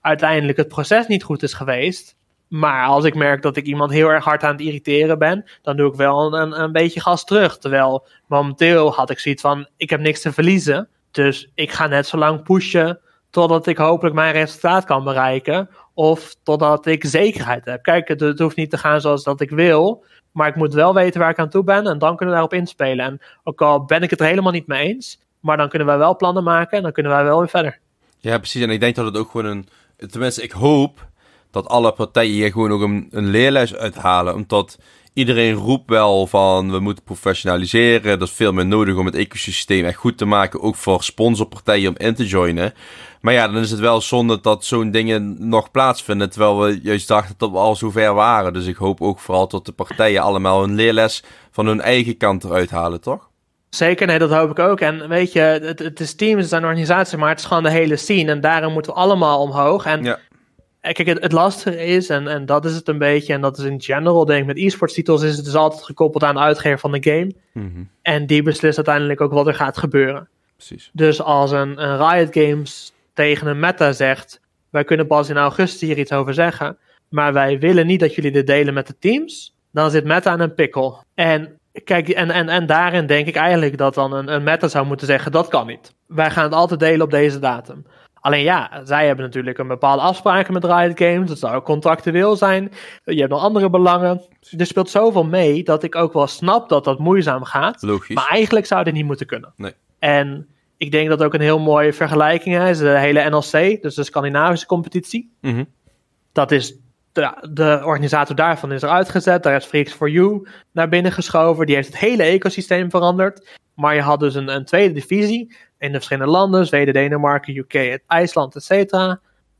uiteindelijk het proces niet goed is geweest. Maar als ik merk dat ik iemand heel erg hard aan het irriteren ben, dan doe ik wel een, een beetje gas terug. Terwijl momenteel had ik zoiets van: ik heb niks te verliezen. Dus ik ga net zo lang pushen totdat ik hopelijk mijn resultaat kan bereiken. Of totdat ik zekerheid heb. Kijk, het, het, hoeft niet te gaan zoals dat ik wil. Maar ik moet wel weten waar ik aan toe ben. En dan kunnen we daarop inspelen. En ook al ben ik het er helemaal niet mee eens. Maar dan kunnen wij wel plannen maken. En dan kunnen wij wel weer verder. Ja, precies. En ik denk dat het ook gewoon een. Tenminste, ik hoop dat alle partijen hier gewoon ook een, een leerles uithalen. Omdat iedereen roept wel van we moeten professionaliseren. Dat is veel meer nodig om het ecosysteem echt goed te maken. Ook voor sponsorpartijen om in te joinen. Maar ja, dan is het wel zonde dat zo'n dingen nog plaatsvinden. Terwijl we juist dachten dat we al zover waren. Dus ik hoop ook vooral dat de partijen allemaal een leerles van hun eigen kant eruit halen, toch? Zeker, nee, dat hoop ik ook. En weet je, het, het is teams, het zijn organisaties, maar het is gewoon de hele scene. En daarom moeten we allemaal omhoog. En ja. Eh, kijk, het, het, lastige is, en, en dat is het een beetje, en dat is in general, denk ik, met e-sports titels, is het dus altijd gekoppeld aan de uitgever van de game. Mm En die beslist uiteindelijk ook wat er gaat gebeuren. Precies. Dus als een, een Riot Games tegen een meta zegt, wij kunnen pas in augustus hier iets over zeggen, maar wij willen niet dat jullie dit delen met de teams, dan zit meta aan een pikkel. En kijk, en, en, en daarin denk ik eigenlijk dat dan een, een meta zou moeten zeggen, dat kan niet. Wij gaan het altijd delen op deze datum. Alleen ja, zij hebben natuurlijk een bepaalde afspraken met Riot Games. Dat zou ook contractueel zijn. Je hebt nog andere belangen. Er speelt zoveel mee dat ik ook wel snap dat dat moeizaam gaat. Logisch. Maar eigenlijk zou dit niet moeten kunnen. Nee. En ik denk dat ook een heel mooie vergelijking is. De hele NLC, dus de Scandinavische competitie. Mm Dat is de, de, organisator daarvan is eruit gezet. Daar is Freaks for You naar binnen geschoven. Die heeft het hele ecosysteem veranderd. Maar je had dus een, een tweede divisie in de verschillende landen, Zweden, Denemarken, UK, IJsland, etc.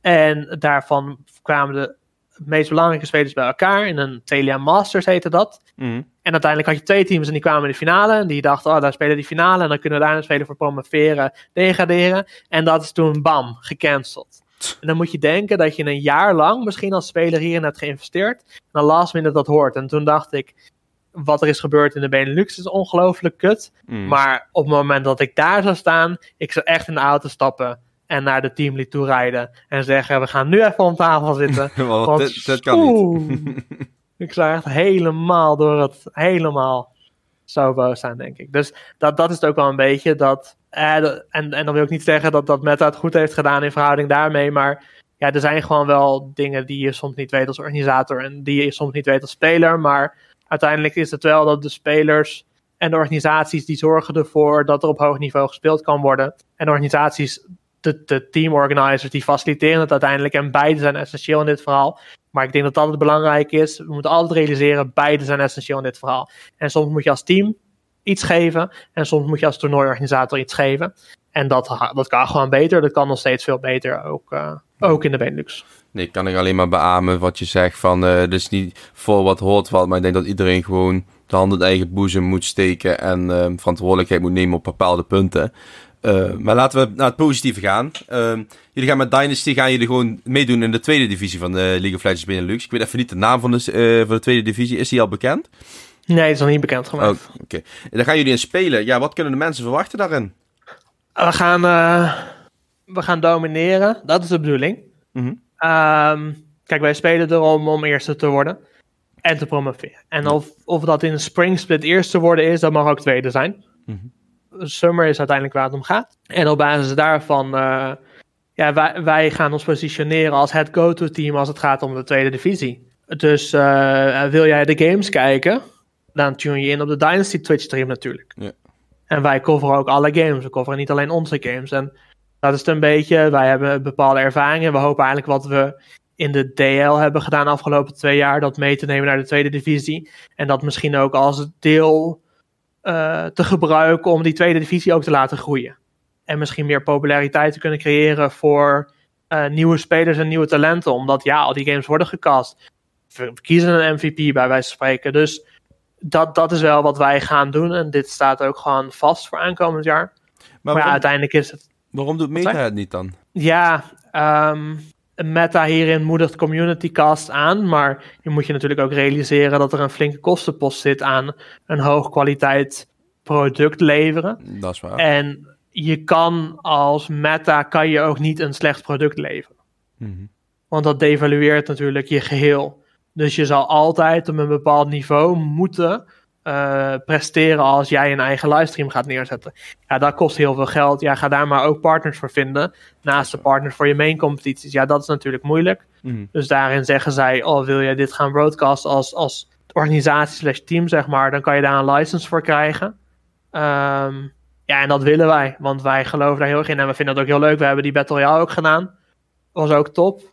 En daarvan kwamen de meest belangrijke spelers bij elkaar. In een Telia Masters heette dat. Mhm. En uiteindelijk had je twee teams en die kwamen in de finale. En die dachten, oh, daar spelen die finale. En dan kunnen we daarna spelen voor promoveren, degraderen. En dat is toen, bam, gecanceld. En dan moet je denken dat je een jaar lang misschien als speler hierin hebt geïnvesteerd. En dan last minute dat hoort. En toen dacht ik, wat er is gebeurd in de Benelux is ongelooflijk kut. Mm. Maar op het moment dat ik daar zou staan, ik zou echt in de auto stappen en naar de teamlead toe rijden en zeggen: We gaan nu even om tafel zitten. want dat, dat kan oeh, niet. ik zou echt helemaal door het helemaal zo boos zijn, denk ik. Dus dat, dat is het ook wel een beetje. Dat, en, en dan wil ik niet zeggen dat, dat Meta het goed heeft gedaan in verhouding daarmee, maar ja, er zijn gewoon wel dingen die je soms niet weet als organisator en die je soms niet weet als speler. Maar uiteindelijk is het wel dat de spelers en de organisaties die zorgen ervoor dat er op hoog niveau gespeeld kan worden. En organisaties, de, de teamorganizers, die faciliteren het uiteindelijk. En beide zijn essentieel in dit verhaal. Maar ik denk dat dat het belangrijk is. We moeten altijd realiseren, beide zijn essentieel in dit verhaal. En soms moet je als team iets geven. En soms moet je als toernooiorganisator iets geven. En dat, dat kan gewoon beter. Dat kan nog steeds veel beter, ook, uh, ook in de Benelux. Nee, kan ik alleen maar beamen wat je zegt van, uh, dus niet voor wat hoort wat, maar ik denk dat iedereen gewoon de hand in eigen boezem moet steken en uh, verantwoordelijkheid moet nemen op bepaalde punten. Maar laten we naar het positieve gaan. Uh, jullie gaan met Dynasty gaan jullie gewoon meedoen in de tweede divisie van de League of Legends Benelux. Ik weet even niet de naam van de, van de tweede divisie. Is die al bekend? Nee, het is nog niet bekend gemaakt. Oh, Oké. En daar gaan jullie in spelen. Ja, wat kunnen de mensen verwachten daarin? We gaan, uh, we gaan domineren. Dat is de bedoeling. Mm -hmm. um, kijk, wij spelen erom om eerste te worden. En te promoveren. En of, of dat in een spring split eerste worden is, dat mag ook tweede zijn. Mm -hmm. Summer is uiteindelijk waar het om gaat. En op basis daarvan, uh, ja, wij, wij gaan ons positioneren als het go-to team als het gaat om de tweede divisie. Dus uh, wil jij de games kijken, dan tune je in op de Dynasty Twitch stream natuurlijk. Ja. En wij coveren ook alle games. We coveren niet alleen onze games. En dat is het een beetje, wij hebben bepaalde ervaringen. We hopen eigenlijk wat we in de DL hebben gedaan de afgelopen twee jaar, dat mee te nemen naar de tweede divisie. En dat misschien ook als deel uh, te gebruiken om die tweede divisie ook te laten groeien. En misschien meer populariteit te kunnen creëren voor uh, nieuwe spelers en nieuwe talenten. Omdat ja, al die games worden gecast. We kiezen een MVP bij wijze van spreken. Dus dat, dat is wel wat wij gaan doen. En dit staat ook gewoon vast voor aankomend jaar. Maar, maar waarom, ja, uiteindelijk is het. Waarom doet Meta het niet dan? Ja, um, Meta hierin moedigt CommunityCast aan, maar je moet je natuurlijk ook realiseren dat er een flinke kostenpost zit aan een hoog kwaliteit product leveren. Dat is waar. En je kan als Meta kan je ook niet een slecht product leveren. Mm -hmm. Want dat devalueert natuurlijk je geheel. Dus je zal altijd op een bepaald niveau moeten uh, presteren als jij een eigen livestream gaat neerzetten. Ja, dat kost heel veel geld. Ja, ga daar maar ook partners voor vinden. Naast de partners voor je main competities. Ja, dat is natuurlijk moeilijk. Mm -hmm. Dus daarin zeggen zij: Oh, wil jij dit gaan broadcasten als, als organisatie slash team, zeg maar, dan kan je daar een license voor krijgen. Um, ja, en dat willen wij, want wij geloven daar heel erg in. En we vinden het ook heel leuk. We hebben die Battle Royale ook gedaan. Was ook top.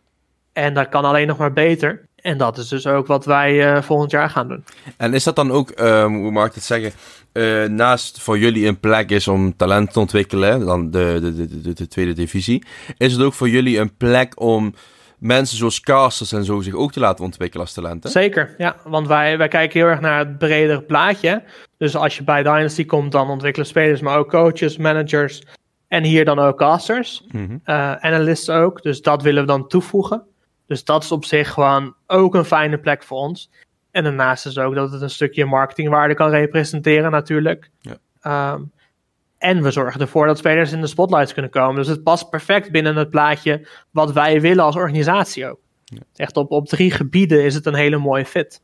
En dat kan alleen nog maar beter. En dat is dus ook wat wij uh, volgend jaar gaan doen. En is dat dan ook, um, hoe mag ik het zeggen, uh, naast voor jullie een plek is om talent te ontwikkelen, dan de, de, de, de, de tweede divisie, is het ook voor jullie een plek om mensen zoals casters en zo zich ook te laten ontwikkelen als talenten? Zeker, ja. Want wij, wij kijken heel erg naar het bredere plaatje. Dus als je bij Dynasty komt, dan ontwikkelen spelers, maar ook coaches, managers en hier dan ook casters. Mm -hmm. uh, analysts ook. Dus dat willen we dan toevoegen. Dus dat is op zich gewoon ook een fijne plek voor ons. En daarnaast is ook dat het een stukje marketingwaarde kan representeren natuurlijk. Ja. Um, en we zorgen ervoor dat spelers in de spotlights kunnen komen. Dus het past perfect binnen het plaatje wat wij willen als organisatie ook. Ja. Echt op, op drie gebieden is het een hele mooie fit.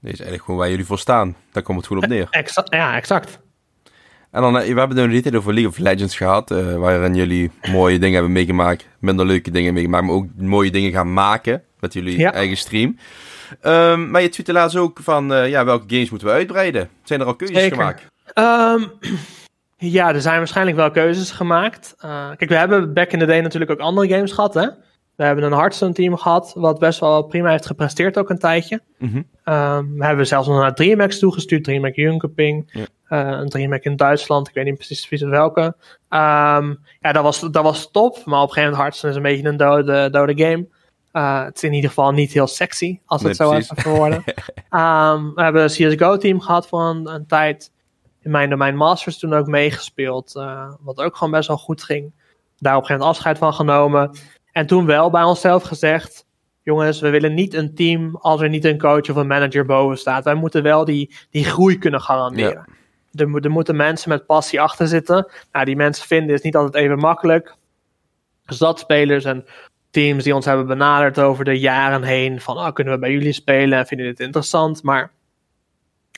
Dit is eigenlijk gewoon waar jullie voor staan. Daar komt het goed op neer. Exa ja, exact. En dan, we hebben het niet over League of Legends gehad, uh, waarin jullie mooie dingen hebben meegemaakt, minder leuke dingen meegemaakt, maar ook mooie dingen gaan maken met jullie ja. eigen stream. Um, maar je tweette laatst ook van, uh, ja, welke games moeten we uitbreiden? Zijn er al keuzes Zeker. gemaakt? Um, ja, er zijn waarschijnlijk wel keuzes gemaakt. Uh, kijk, we hebben back in the day natuurlijk ook andere games gehad, hè? We hebben een Hearthstone team gehad, wat best wel prima heeft gepresteerd ook een tijdje. Mm -hmm. um, we hebben zelfs nog naar DreamHack toegestuurd, DreamHack Jönköping, ja. uh, een DreamHack in Duitsland, ik weet niet precies, precies welke. Um, ja, dat was, dat was top, maar op een gegeven moment Hearthstone is een beetje een dode, dode game. Uh, het is in ieder geval niet heel sexy, als nee, het zo even verwoorden. um, we hebben een CSGO-team gehad voor een, een, tijd. In mijn domein Masters toen ook meegespeeld, uh, wat ook gewoon best wel goed ging. Daar op een gegeven moment afscheid van genomen. En toen wel bij onszelf gezegd: jongens, we willen niet een team als er niet een coach of een manager boven staat. Wij moeten wel die, die groei kunnen garanderen. Ja. Er, er, moeten mensen met passie achter zitten. Nou, die mensen vinden is niet altijd even makkelijk. Stadspelers en teams die ons hebben benaderd over de jaren heen. Van, oh, kunnen we bij jullie spelen en vinden dit interessant. Maar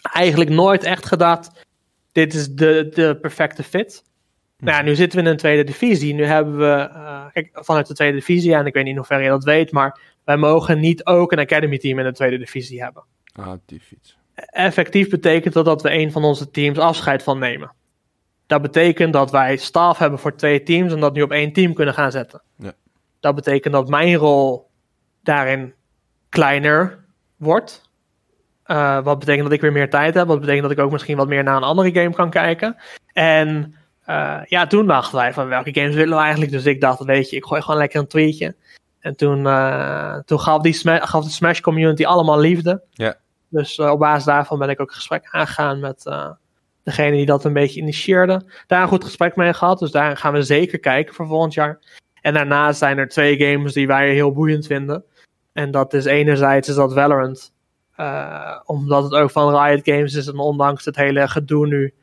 eigenlijk nooit echt gedacht, dit is de, de perfecte fit. Nou ja, nu zitten we in een tweede divisie. Nu hebben we, uh, kijk, vanuit de tweede divisie, en ik weet niet in hoeverre je dat weet, maar wij mogen niet ook een academy team in de tweede divisie hebben. Ah, die fiets. Effectief betekent dat dat we een van onze teams afscheid van nemen. Dat betekent dat wij staf hebben voor twee teams en dat nu op één team kunnen gaan zetten. Ja. Dat betekent dat mijn rol daarin kleiner wordt. Uh, wat betekent dat ik weer meer tijd heb. Wat betekent dat ik ook misschien wat meer naar een andere game kan kijken. En uh, ja, toen dachten wij van welke games willen we eigenlijk. Dus ik dacht, weet je, ik gooi gewoon lekker een tweetje. En toen, uh, toen gaf, die sma gaf de Smash community allemaal liefde. Ja. Dus uh, op basis daarvan ben ik ook een gesprek aangegaan met, degene die dat een beetje initieerde. Daar een goed gesprek mee gehad, dus daar gaan we zeker kijken voor volgend jaar. En daarnaast zijn er twee games die wij heel boeiend vinden. En dat is enerzijds is dat Valorant. Omdat het ook van Riot Games is en ondanks het hele gedoe nu...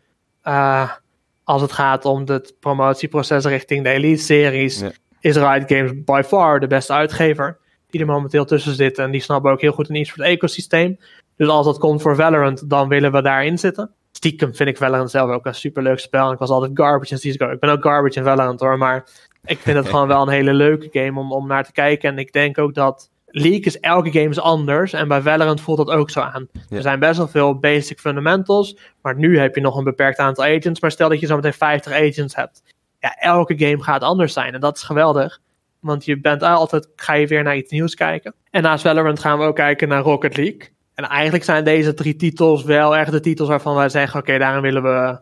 Als het gaat om het promotieproces richting de Elite-series... Ja. is Riot Games by far de beste uitgever die er momenteel tussen zitten. En die snappen ook heel goed in iets voor het ecosysteem. Dus als dat komt voor Valorant, dan willen we daarin zitten. Stiekem vind ik Valorant zelf ook een superleuk spel. En ik was altijd garbage in CSGO. Ik ben ook garbage in Valorant hoor, maar ik vind het gewoon wel een hele leuke game om, om naar te kijken. En ik denk ook dat League is elke game is anders. En bij Valorant voelt dat ook zo aan. Er zijn best wel veel basic fundamentals. Maar nu heb je nog een beperkt aantal agents. Maar stel dat je zo meteen 50 agents hebt. Ja, elke game gaat anders zijn. En dat is geweldig. Want je bent altijd, ga je weer naar iets nieuws kijken. En naast Valorant gaan we ook kijken naar Rocket League. En eigenlijk zijn deze drie titels wel echt de titels waarvan wij zeggen: oké, daarin willen we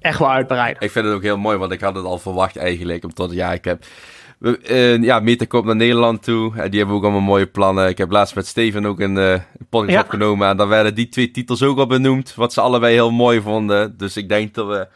echt wel uitbreiden. Ik vind het ook heel mooi, want ik had het al verwacht eigenlijk. Omdat ja, ik heb. Uh, ja, Meta komt naar Nederland toe. En die hebben ook allemaal mooie plannen. Ik heb laatst met Steven ook een, uh, een podcast ja. opgenomen. En daar werden die twee titels ook al benoemd. Wat ze allebei heel mooi vonden. Dus ik denk dat we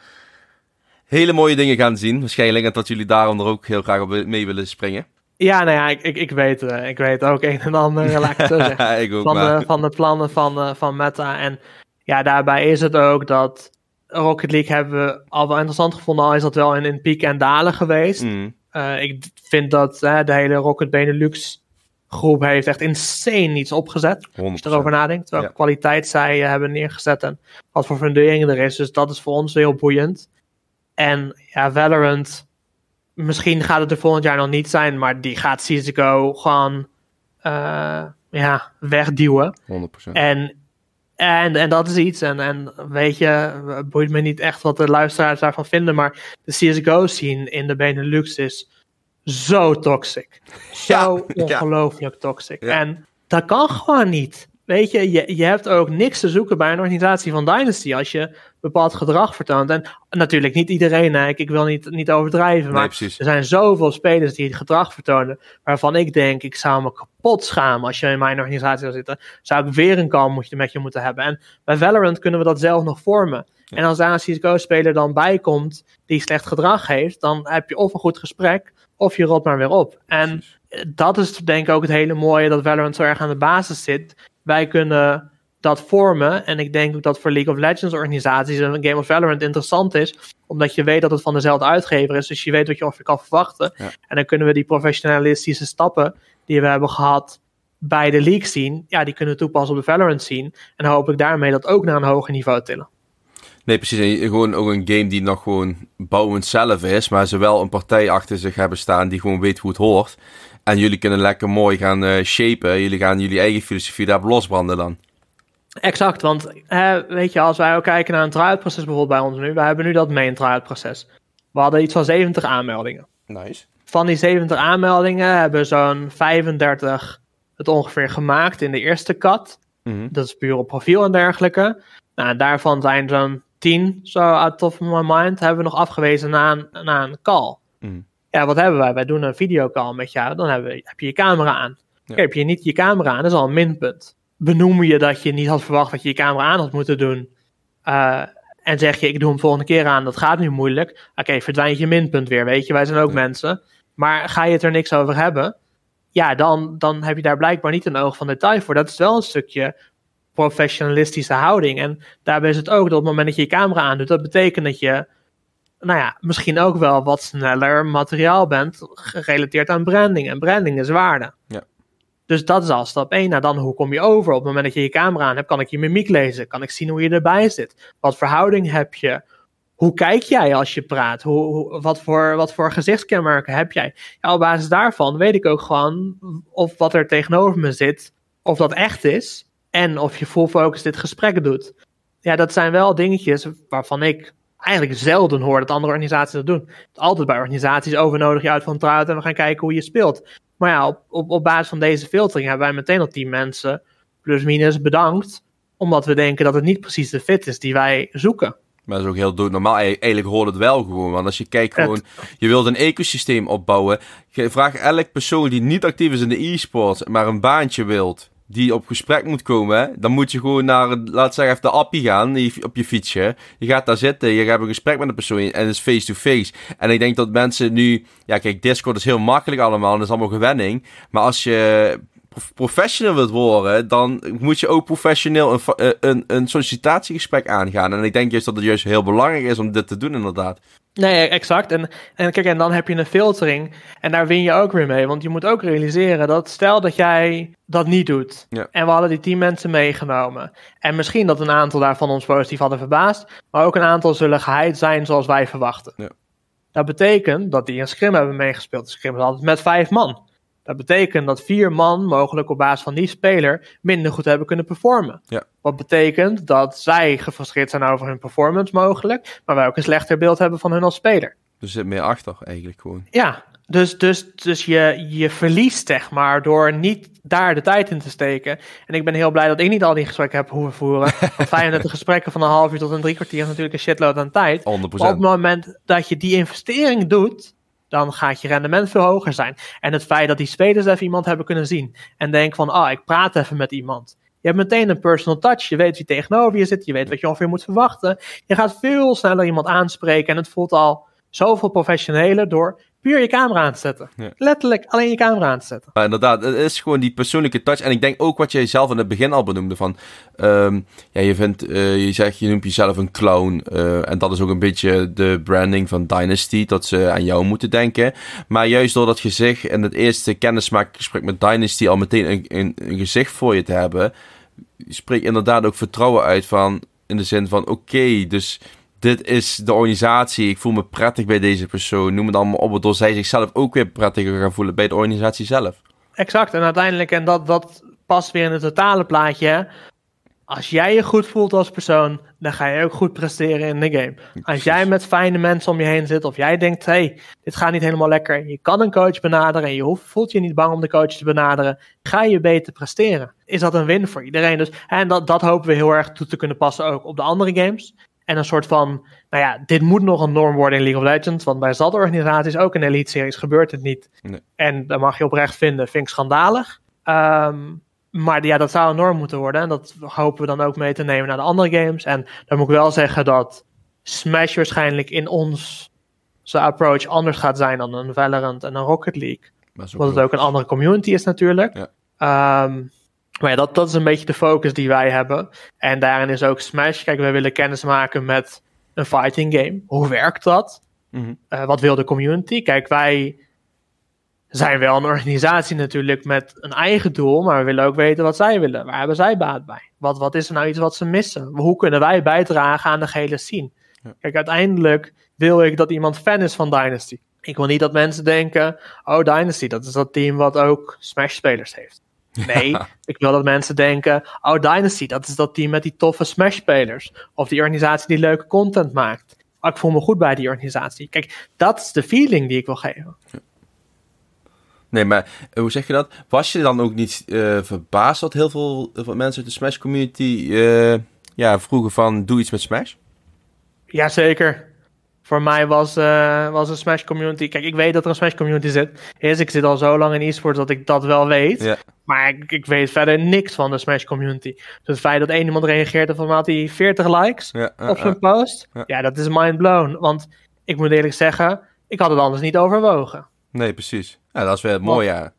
hele mooie dingen gaan zien. Waarschijnlijk. En dat jullie daarom er ook heel graag op mee willen springen. Ja, nou ja, ik, ik, ik, weet, uh, ik weet ook een en ander, laat ik zeggen. ook van, maar. de, van de plannen van, van Meta. En ja, daarbij is het ook dat Rocket League hebben we al wel interessant gevonden. Al is dat wel in, in piek en dalen geweest. Mm. Uh, ik vind dat de hele Rocket Benelux groep heeft echt insane iets opgezet. 100%. Als je erover nadenkt. Welke ja. kwaliteit zij hebben neergezet en wat voor fundering er is. Dus dat is voor ons heel boeiend. En ja, Valorant, misschien gaat het er volgend jaar nog niet zijn, maar die gaat CSGO gewoon uh, ja, wegduwen. 100%. En, en, en dat is iets. En, en weet je, boeit me niet echt wat de luisteraars daarvan vinden, maar de CSGO-scene in de Benelux is zo toxic. Zo ja, ongelooflijk ja. toxic. Ja. En dat kan gewoon niet. Weet je, je, je hebt ook niks te zoeken bij een organisatie van Dynasty als je bepaald gedrag vertoont. En natuurlijk niet iedereen, hè. Ik, ik wil niet, niet overdrijven, maar nee, er zijn zoveel spelers die het gedrag vertonen waarvan ik denk, ik zou me kapot schamen als je in mijn organisatie zou zitten. Zou ik weer een call moet je, met je moeten hebben. En bij Valorant kunnen we dat zelf nog vormen. Ja. En als daar een CSGO-speler dan bij komt die slecht gedrag heeft, dan heb je of een goed gesprek, of je rot maar weer op. En Precies. dat is denk ik ook het hele mooie dat Valorant zo erg aan de basis zit. Wij kunnen dat vormen. En ik denk ook dat voor League of Legends organisaties een Game of Valorant interessant is. Omdat je weet dat het van dezelfde uitgever is. Dus je weet wat je ongeveer kan verwachten. Ja. En dan kunnen we die professionalistische stappen die we hebben gehad bij de League zien. Ja, die kunnen we toepassen op de Valorant zien. En hoop ik daarmee dat ook naar een hoger niveau tillen. Nee, precies. En gewoon ook een game die nog gewoon bouwend zelf is. Maar ze wel een partij achter zich hebben staan die gewoon weet hoe het hoort. En jullie kunnen lekker mooi gaan uh, shapen. Jullie gaan jullie eigen filosofie daarop losbranden dan. Exact, want weet je, als wij ook kijken naar een try proces bijvoorbeeld bij ons nu. We hebben nu dat main try proces. We hadden iets van 70 aanmeldingen. Nice. Van die 70 aanmeldingen hebben zo'n 35 het ongeveer gemaakt in de eerste cut. Mm -hmm. Dat is puur op profiel en dergelijke. Nou, daarvan zijn zo'n 10, zo out of my mind, hebben we nog afgewezen na een, na een call. Mm. Ja, wat hebben wij? Wij doen een videocall met jou, dan hebben we, heb je je camera aan. Ja. Heb je niet je camera aan, dat is al een minpunt. Benoem je dat je niet had verwacht dat je je camera aan had moeten doen. Uh, en zeg je, ik doe hem volgende keer aan, dat gaat nu moeilijk. Oké, okay, verdwijnt je minpunt weer, weet je. Wij zijn ook ja. mensen. Maar ga je het er niks over hebben? Ja, dan, dan heb je daar blijkbaar niet een oog van detail voor. Dat is wel een stukje professionalistische houding. En daarbij is het ook dat op het moment dat je je camera aandoet, dat betekent dat je, nou ja, misschien ook wel wat sneller materiaal bent gerelateerd aan branding. En branding is waarde. Ja. Dus dat is al stap 1. Nou, dan hoe kom je over? Op het moment dat je je camera aan hebt, kan ik je mimiek lezen. Kan ik zien hoe je erbij zit? Wat verhouding heb je? Hoe kijk jij als je praat? Hoe, wat, voor, wat voor gezichtskenmerken heb jij? Ja, op basis daarvan weet ik ook gewoon of wat er tegenover me zit, of dat echt is. En of je full focus dit gesprek doet. Ja, dat zijn wel dingetjes waarvan ik eigenlijk zelden hoor dat andere organisaties dat doen. Altijd bij organisaties overnodig je uit van trouwt en we gaan kijken hoe je speelt. Maar ja, op, op, op basis van deze filtering hebben wij meteen al tien mensen, plus minus, bedankt. Omdat we denken dat het niet precies de fit is die wij zoeken. Maar dat is ook heel doodnormaal. Eigenlijk hoort het wel gewoon. Want als je kijkt gewoon, je wilt een ecosysteem opbouwen. Vraag elk persoon die niet actief is in de e-sport, maar een baantje wilt die op gesprek moet komen, dan moet je gewoon naar, laat zeggen, even de appie gaan op je fietsje. Je gaat daar zitten, je hebt een gesprek met een persoon en het is face-to-face. En ik denk dat mensen nu, ja kijk, Discord is heel makkelijk allemaal en is allemaal gewenning. Maar als je professional wilt worden, dan moet je ook professioneel een, eh, een, een sollicitatiegesprek aangaan. En ik denk juist dat het juist heel belangrijk is om dit te doen, inderdaad. Nee, exact. En, en kijk, en dan heb je een filtering. En daar win je ook weer mee. Want je moet ook realiseren dat stel dat jij dat niet doet. Ja. En we hadden die tien mensen meegenomen. En misschien dat een aantal daarvan ons positief hadden verbaasd. Maar ook een aantal zullen geheid zijn zoals wij verwachten. Ja. Dat betekent dat die een scrim hebben meegespeeld. De scrim is altijd met vijf man. Dat betekent dat vier man mogelijk op basis van die speler minder goed hebben kunnen performen. Ja. Wat betekent dat zij gefrustreerd zijn over hun performance mogelijk, maar wij ook een slechter beeld hebben van hun als speler. Dus zit meer achter eigenlijk gewoon. Ja, dus, dus, dus je, je verliest zeg maar door niet daar de tijd in te steken. En ik ben heel blij dat ik niet al die gesprekken heb hoeven voeren. Want 35 gesprekken van een half uur tot een drie kwartier is natuurlijk een shitload aan tijd. 100%. Maar op het moment dat je die investering doet, dan gaat je rendement veel hoger zijn. En het feit dat die spelers even iemand hebben kunnen zien en denken van, ah, ik praat even met iemand. Je hebt meteen een personal touch. Je weet wie tegenover je zit. Je weet wat je ongeveer moet verwachten. Je gaat veel sneller iemand aanspreken. En het voelt al zoveel professioneler door puur je camera aan te zetten. Ja. Letterlijk alleen je camera aan te zetten. Inderdaad, het is gewoon die persoonlijke touch. En ik denk ook wat jij zelf in het begin al benoemde van... ehm, ja, je vindt, eh, je zegt, je noemt jezelf een clown. eh, en dat is ook een beetje de branding van Dynasty, dat ze aan jou moeten denken. Maar juist door dat gezicht en het eerste kennismakingsgesprek met Dynasty al meteen een, een, een gezicht voor je te hebben... spreekt inderdaad ook vertrouwen uit van... In de zin van, oké, dus dit is de organisatie. Ik voel me prettig bij deze persoon. Noem het allemaal op, waardoor zij zichzelf ook weer prettiger gaan voelen bij de organisatie zelf. Exact. En uiteindelijk, en dat, dat past weer in het totale plaatje. hè. Als jij je goed voelt als persoon, dan ga je ook goed presteren in de game. Als jij met fijne mensen om je heen zit, of jij denkt, hey, dit gaat niet helemaal lekker. Je kan een coach benaderen en je hoeft, voelt je niet bang om de coach te benaderen. Ga je beter presteren. Is dat een win voor iedereen? Dus, en dat, dat hopen we heel erg toe te kunnen passen ook op de andere games. En een soort van, nou ja, dit moet nog een norm worden in League of Legends. Want bij zat organisaties, ook in Elite Series, gebeurt het niet. Nee. En dat mag je oprecht vinden, vind ik schandalig. Ehm, maar ja, dat zou een norm moeten worden. En dat hopen we dan ook mee te nemen naar de andere games. En dan moet ik wel zeggen dat Smash waarschijnlijk in ons zijn approach anders gaat zijn dan een Valorant en een Rocket League. Omdat het ook een andere community is natuurlijk. Ja. Ehm, maar ja, dat, dat is een beetje de focus die wij hebben. En daarin is ook Smash. Kijk, wij willen kennis maken met een fighting game. Hoe werkt dat? Mhm. Eh, wat wil de community? Kijk, wij zijn wel een organisatie natuurlijk met een eigen doel, maar we willen ook weten wat zij willen. Waar hebben zij baat bij? Wat, wat is er nou iets wat ze missen? Hoe kunnen wij bijdragen aan de gehele scene? Ja. Kijk, uiteindelijk wil ik dat iemand fan is van Dynasty. Ik wil niet dat mensen denken, oh Dynasty, dat is dat team wat ook Smash-spelers heeft. Nee, ik wil dat mensen denken, oh Dynasty, dat is dat team met die toffe Smash-spelers. Of die organisatie die leuke content maakt. Oh, ik voel me goed bij die organisatie. Kijk, dat is de feeling die ik wil geven. Nee, maar eh, hoe zeg je dat? Was je dan ook niet eh, verbaasd dat heel veel, mensen uit de Smash community eh, ja, vroegen van doe iets met Smash? Jazeker. Voor mij was, eh, was een Smash community. Kijk, ik weet dat er een Smash community zit. Is, ik zit al zo lang in e-sports dat ik dat wel weet. Maar ik, ik weet verder niks van de Smash community. Dus het feit dat één iemand reageert en van had hij 40 likes Ja, op zijn post. ja. Ja. dat is mind blown. Want ik moet eerlijk zeggen, ik had het anders niet overwogen. Nee, precies. Ja, dat is wel het mooie. Ja.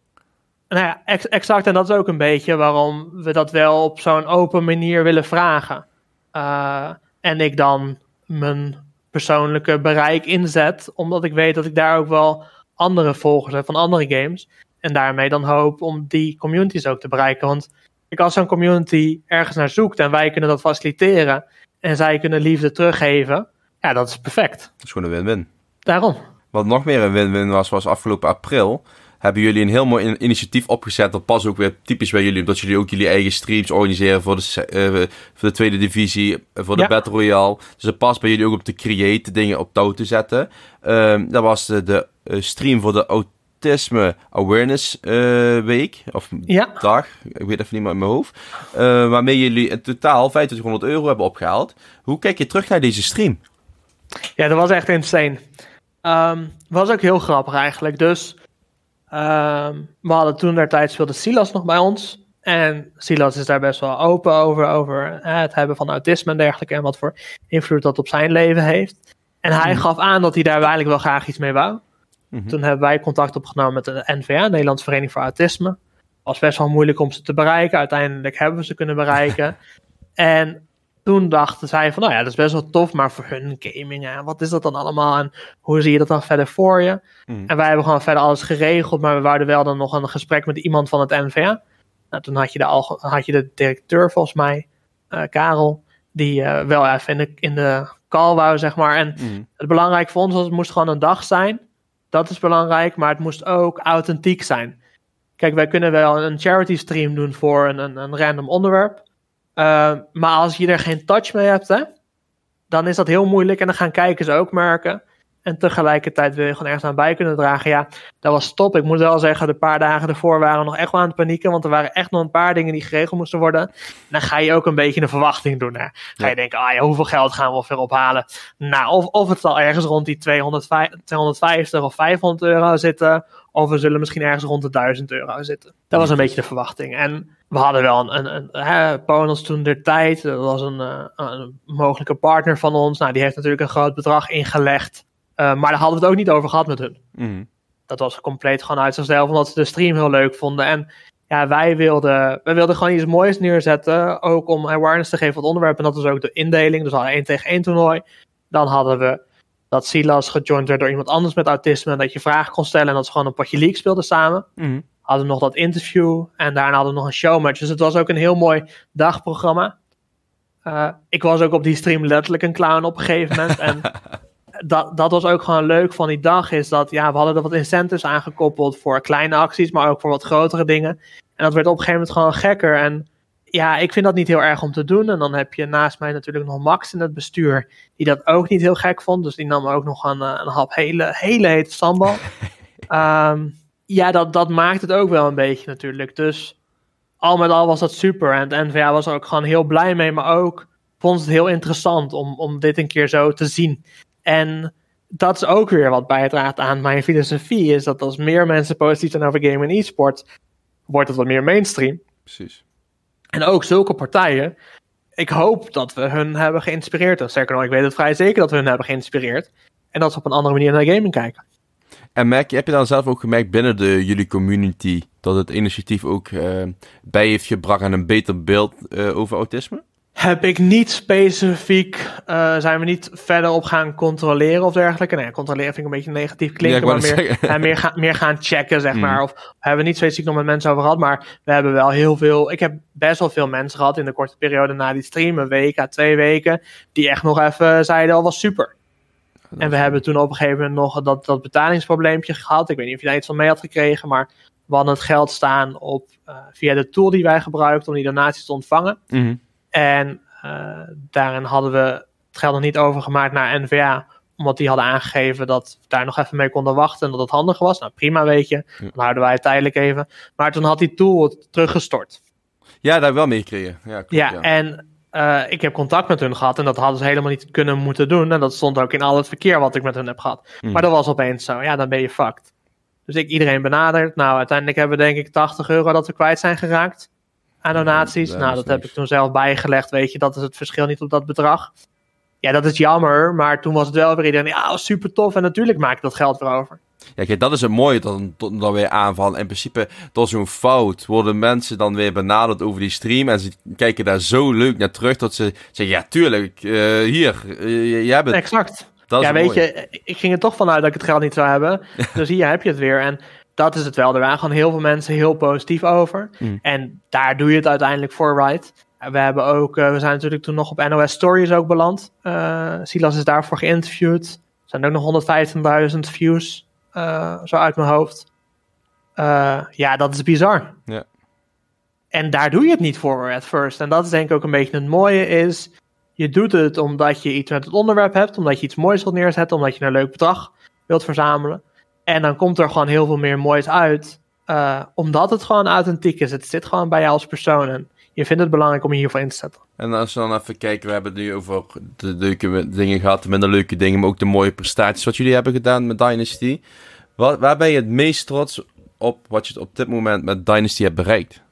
Nou ja, ex- exact. En dat is ook een beetje waarom we dat wel op zo'n open manier willen vragen. Eh, en ik dan mijn persoonlijke bereik inzet, omdat ik weet dat ik daar ook wel andere volgers heb van andere games. En daarmee dan hoop om die communities ook te bereiken. Want kijk, als zo'n community ergens naar zoekt en wij kunnen dat faciliteren en zij kunnen liefde teruggeven, ja, dat is perfect. Dat is gewoon een win-win. Daarom. Wat nog meer een win-win was, was afgelopen april. Hebben jullie een heel mooi in- initiatief opgezet. Dat past ook weer typisch bij jullie. Omdat jullie ook jullie eigen streams organiseren voor de, eh, voor de tweede divisie. eh, Voor de Ja. Battle Royale. Dus het past bij jullie ook om te creëren, dingen op touw te zetten. Ehm, dat was de, de eh, stream voor de Autisme Awareness Week. Of Ja. dag. Ik weet even niet meer in mijn hoofd. Waarmee jullie in totaal 2500 euro hebben opgehaald. Hoe kijk je terug naar deze stream? Ja, dat was echt insane. Ehm was ook heel grappig eigenlijk. Dus ehm, we hadden toen der tijd speelde Silas nog bij ons. En Silas is daar best wel open over, over het hebben van autisme en dergelijke. En wat voor invloed dat op zijn leven heeft. En hij gaf aan dat hij daar eigenlijk wel graag iets mee wou. Mhm. Toen hebben wij contact opgenomen met de NVA, Nederlandse Vereniging voor Autisme. Was best wel moeilijk om ze te bereiken. Uiteindelijk hebben we ze kunnen bereiken. en toen dachten zij van, nou ja, dat is best wel tof, maar voor hun gaming, hè, wat is dat dan allemaal en hoe zie je dat dan verder voor je? Mhm. En wij hebben gewoon verder alles geregeld, maar we wouden wel dan nog een gesprek met iemand van het NVA. Nou, toen had je de, alge- had je de directeur volgens mij, eh, Karel, die eh, wel even in de, in de call wou, zeg maar. En Mhm. het belangrijk voor ons was, het moest gewoon een dag zijn. Dat is belangrijk, maar het moest ook authentiek zijn. Kijk, wij kunnen wel een charity stream doen voor een, een, een random onderwerp. Uh, maar als je er geen touch mee hebt, hè, dan is dat heel moeilijk. En dan gaan kijkers ook merken. En tegelijkertijd wil je gewoon ergens aan bij kunnen dragen. Ja, dat was top. Ik moet wel zeggen, de paar dagen ervoor waren we nog echt wel aan het panieken. Want er waren echt nog een paar dingen die geregeld moesten worden. En dan ga je ook een beetje een verwachting doen. Hè. Ga je denken, ah ja, hoeveel geld gaan we ongeveer ophalen? Nou, of, of het zal ergens rond die 205 250 of 500 euro zitten. Of we zullen misschien ergens rond de 1000 euro zitten. Dat was een beetje de verwachting. En we hadden wel een, een, een Ponos toen der tijd. Dat was een, eh, een mogelijke partner van ons. Nou, die heeft natuurlijk een groot bedrag ingelegd. Uh, maar daar hadden we het ook niet over gehad met hun. Mhm. Dat was compleet gewoon uit zichzelf, omdat ze de stream heel leuk vonden. En ja, wij wilden, wij wilden gewoon iets moois neerzetten. Ook om awareness te geven van het onderwerp. En dat was ook de indeling. Dus we hadden één tegen één toernooi. Dan hadden we dat Silas gejoind werd door iemand anders met autisme. En dat je vragen kon stellen. En dat ze gewoon een potje League speelden samen. Mhm. Hadden we nog dat interview. En daarna hadden we nog een showmatch. Dus het was ook een heel mooi dagprogramma. Uh, ik was ook op die stream letterlijk een clown op een gegeven moment. en dat, dat was ook gewoon leuk van die dag. Is dat ja, we hadden er wat incentives aangekoppeld voor kleine acties, maar ook voor wat grotere dingen. En dat werd op een gegeven moment gewoon gekker. En ja, ik vind dat niet heel erg om te doen. En dan heb je naast mij natuurlijk nog Max in het bestuur, die dat ook niet heel gek vond. Dus die nam ook nog een, een hap hele, hele hete sambal. um, ja, dat, dat maakt het ook wel een beetje natuurlijk. Dus al met al was dat super. En het NVA was er ook gewoon heel blij mee, maar ook vond het heel interessant om, om dit een keer zo te zien. En dat is ook weer wat bijdraagt aan mijn filosofie, is dat als meer mensen positief zijn over game en e-sport, wordt het wat meer mainstream. Precies. En ook zulke partijen, ik hoop dat we hun hebben geïnspireerd. Of sterker nog, ik weet het vrij zeker dat we hun hebben geïnspireerd. En dat ze op een andere manier naar gaming kijken. En merk, heb je dan zelf ook gemerkt binnen de jullie community dat het initiatief ook uh, bij heeft gebracht aan een beter beeld uh, over autisme? Heb ik niet specifiek, uh, zijn we niet verder op gaan controleren of dergelijke. Nee, controleren vind ik een beetje negatief klinken, ja, maar meer, ja, meer, ga, meer gaan checken, zeg mm. maar. Of hebben we niet specifiek nog met mensen over gehad, maar we hebben wel heel veel, ik heb best wel veel mensen gehad in de korte periode na die stream, een week twee weken, die echt nog even zeiden, al was super. En we hebben toen op een gegeven moment nog dat, dat betalingsprobleempje gehad. Ik weet niet of je daar iets van mee had gekregen, maar we hadden het geld staan op, uh, via de tool die wij gebruikten om die donaties te ontvangen. Mm -hmm. En uh, daarin hadden we het geld nog niet overgemaakt naar NVA, omdat die hadden aangegeven dat we daar nog even mee konden wachten en dat het handig was. Nou, prima, weet je. Dan houden wij het tijdelijk even. Maar toen had die tool het teruggestort. Ja, daar wel mee gekregen. Ja, klopt, ja, ja, en uh, ik heb contact met hun gehad en dat hadden ze helemaal niet kunnen moeten doen. En dat stond ook in al het verkeer wat ik met hun heb gehad. Mm. Maar dat was opeens zo. Ja, dan ben je fucked. Dus ik iedereen benaderd. Nou, uiteindelijk hebben we denk ik 80 euro dat we kwijt zijn geraakt aan donaties. Ja, nou, dat heb niks. ik toen zelf bijgelegd. Weet je, dat is het verschil niet op dat bedrag. Ja, dat is jammer. Maar toen was het wel weer iedereen. Ja, super tof. En natuurlijk maak ik dat geld weer over. Ja, kijk, dat is het mooie dan, dan weer aanvallen. In principe, door zo'n fout worden mensen dan weer benaderd over die stream. En ze kijken daar zo leuk naar terug dat ze zeggen: Ja, tuurlijk, uh, hier, uh, jij bent. Exact. Dat is ja, weet je, ik ging er toch vanuit dat ik het geld niet zou hebben. dus hier heb je het weer. En dat is het wel. Er waren gewoon heel veel mensen heel positief over. Mm. En daar doe je het uiteindelijk voor right. We hebben ook, uh, we zijn natuurlijk toen nog op NOS Stories ook beland. Silas is daarvoor geïnterviewd. Er zijn ook nog 115.000 views, zo uit mijn hoofd. Uh, ja, dat is bizar. Ja. En daar doe je het niet voor at first. En dat is denk ik ook een beetje het mooie is... Je doet het omdat je iets met het onderwerp hebt, omdat je iets moois wilt neerzetten, omdat je een leuk bedrag wilt verzamelen. En dan komt er gewoon heel veel meer moois uit, uh, omdat het gewoon authentiek is. Het zit gewoon bij jou als persoon en je vindt het belangrijk om je hiervoor in te zetten. En als we dan even kijken, we hebben het nu over de leuke dingen gehad, de minder leuke dingen, maar ook de mooie prestaties wat jullie hebben gedaan met Dynasty. Waar, waar ben je het meest trots op wat je op dit moment met Dynasty hebt bereikt?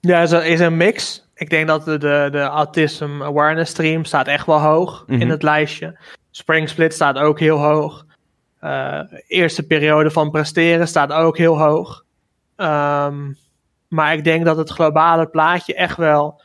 Ja, het is een mix. Ik denk dat de, de, de Autism Awareness Stream staat echt wel hoog Mhm. in het lijstje. Spring Split staat ook heel hoog. Eh, eerste periode van presteren staat ook heel hoog. Ehm, maar ik denk dat het globale plaatje echt wel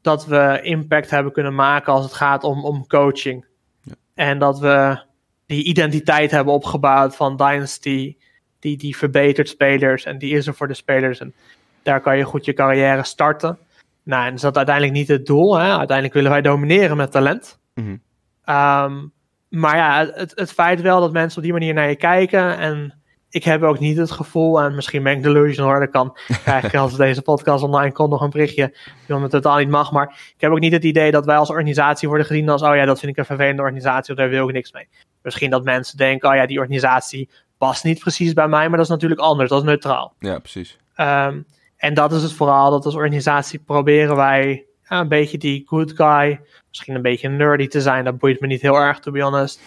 dat we impact hebben kunnen maken als het gaat om, om coaching. Ja. En dat we die identiteit hebben opgebouwd van Dynasty, die, die verbetert spelers en die is er voor de spelers. En daar kan je goed je carrière starten. Nou, en is dat uiteindelijk niet het doel. Hè? Uiteindelijk willen wij domineren met talent. Mhm. Ehm, maar ja, het, het feit wel dat mensen op die manier naar je kijken. En ik heb ook niet het gevoel, en misschien ben ik delusional hoor, dat kan krijg ik als deze podcast online komt nog een berichtje, dat het totaal niet mag. Maar ik heb ook niet het idee dat wij als organisatie worden gezien als, oh ja, dat vind ik een vervelende organisatie, of daar wil ik niks mee. Misschien dat mensen denken, oh ja, die organisatie past niet precies bij mij, maar dat is natuurlijk anders, dat is neutraal. Ja, precies. Ehm, en dat is het vooral, dat als organisatie proberen wij ja, een beetje die good guy, misschien een beetje nerdy te zijn, dat boeit me niet heel erg, to be honest.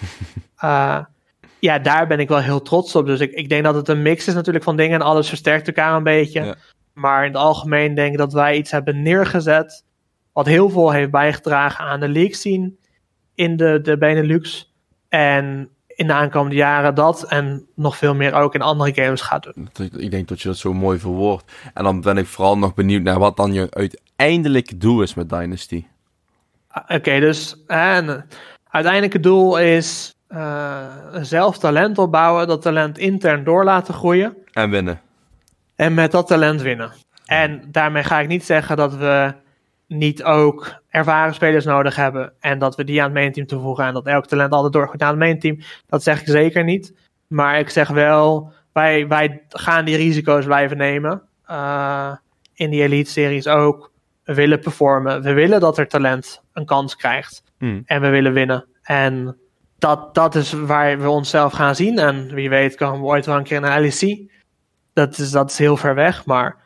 Eh, ja, daar ben ik wel heel trots op. Dus ik, ik denk dat het een mix is natuurlijk van dingen en alles versterkt elkaar een beetje. Ja. Maar in het algemeen denk ik dat wij iets hebben neergezet wat heel veel heeft bijgedragen aan de league scene in de, de Benelux. En in de aankomende jaren dat en nog veel meer ook in andere games gaat doen. Ik denk dat je dat zo mooi verwoordt. En dan ben ik vooral nog benieuwd naar wat dan je uiteindelijk doel is met Dynasty. Ah, Oké, dus en, uiteindelijk het doel is eh, zelf talent opbouwen, dat talent intern door laten groeien En winnen. en met dat talent winnen. En daarmee ga ik niet zeggen dat we niet ook ervaren spelers nodig hebben en dat we die aan het main team toevoegen en dat elk talent altijd doorgroeit naar het main team. Dat zeg ik zeker niet. Maar ik zeg wel, wij, wij gaan die risico's blijven nemen. Eh, in die elite series ook. We willen performen. We willen dat er talent een kans krijgt. Hmm. En we willen winnen. En dat, dat is waar we onszelf gaan zien. En wie weet komen we ooit wel een keer naar LEC. Dat is, dat is heel ver weg. Maar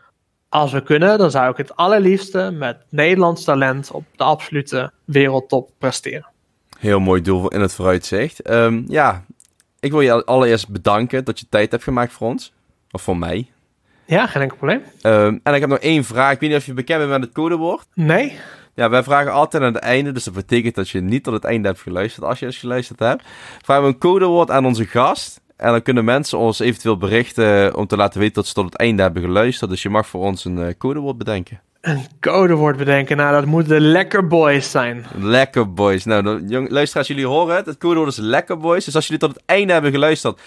als we kunnen, dan zou ik het allerliefste met Nederlands talent op de absolute wereldtop presteren. Heel mooi doel in het vooruitzicht. Ehm, ja, ik wil je allereerst bedanken dat je tijd hebt gemaakt voor ons. Of voor mij. Ja, geen enkel probleem. Ehm, en ik heb nog één vraag. Ik weet niet of je bekend bent met het codewoord. Nee, Ja, wij vragen altijd aan het einde, dus dat betekent dat je niet tot het einde hebt geluisterd. Als je eens geluisterd hebt, vragen we een codewoord aan onze gast. En dan kunnen mensen ons eventueel berichten om te laten weten dat ze tot het einde hebben geluisterd. Dus je mag voor ons een eh, codewoord bedenken. een codewoord bedenken. Nou, dat moeten de Lekker Boys zijn. Lekker boys. Nou, jong, luisteraars, jullie horen het. Het codewoord is lekker boys. Dus als jullie tot het einde hebben geluisterd,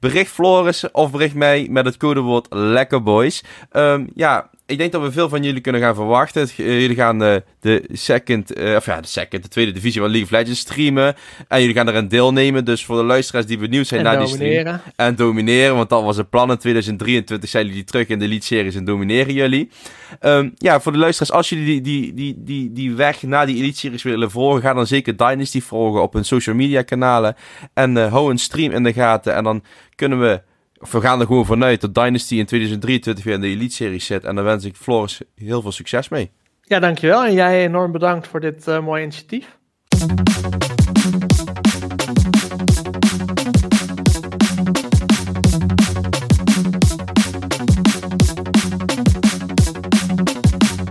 bericht Floris of bericht mij met het codewoord lekker boys. Ehm, ja, ik denk dat we veel van jullie kunnen gaan verwachten. Eh, jullie gaan eh, de second, eh, of ja, de second, de tweede divisie van League of Legends streamen. En jullie gaan erin deelnemen. Dus voor de luisteraars die benieuwd zijn En naar die stream. En domineren, want dat was het plan. In 2023 zijn jullie terug in de Elite-series en domineren jullie. Ehm, ja, voor de luisteraars, als jullie die, die, die, die, die weg naar die Elite-series willen volgen, ga dan zeker Dynasty volgen op hun social media kanalen. En eh, hou een stream in de gaten. En dan kunnen we, we gaan er gewoon vanuit dat Dynasty in 2023 weer in de Elite-series zit. En dan wens ik Floris heel veel succes mee. Ja, dankjewel. En jij enorm bedankt voor dit eh, mooie initiatief.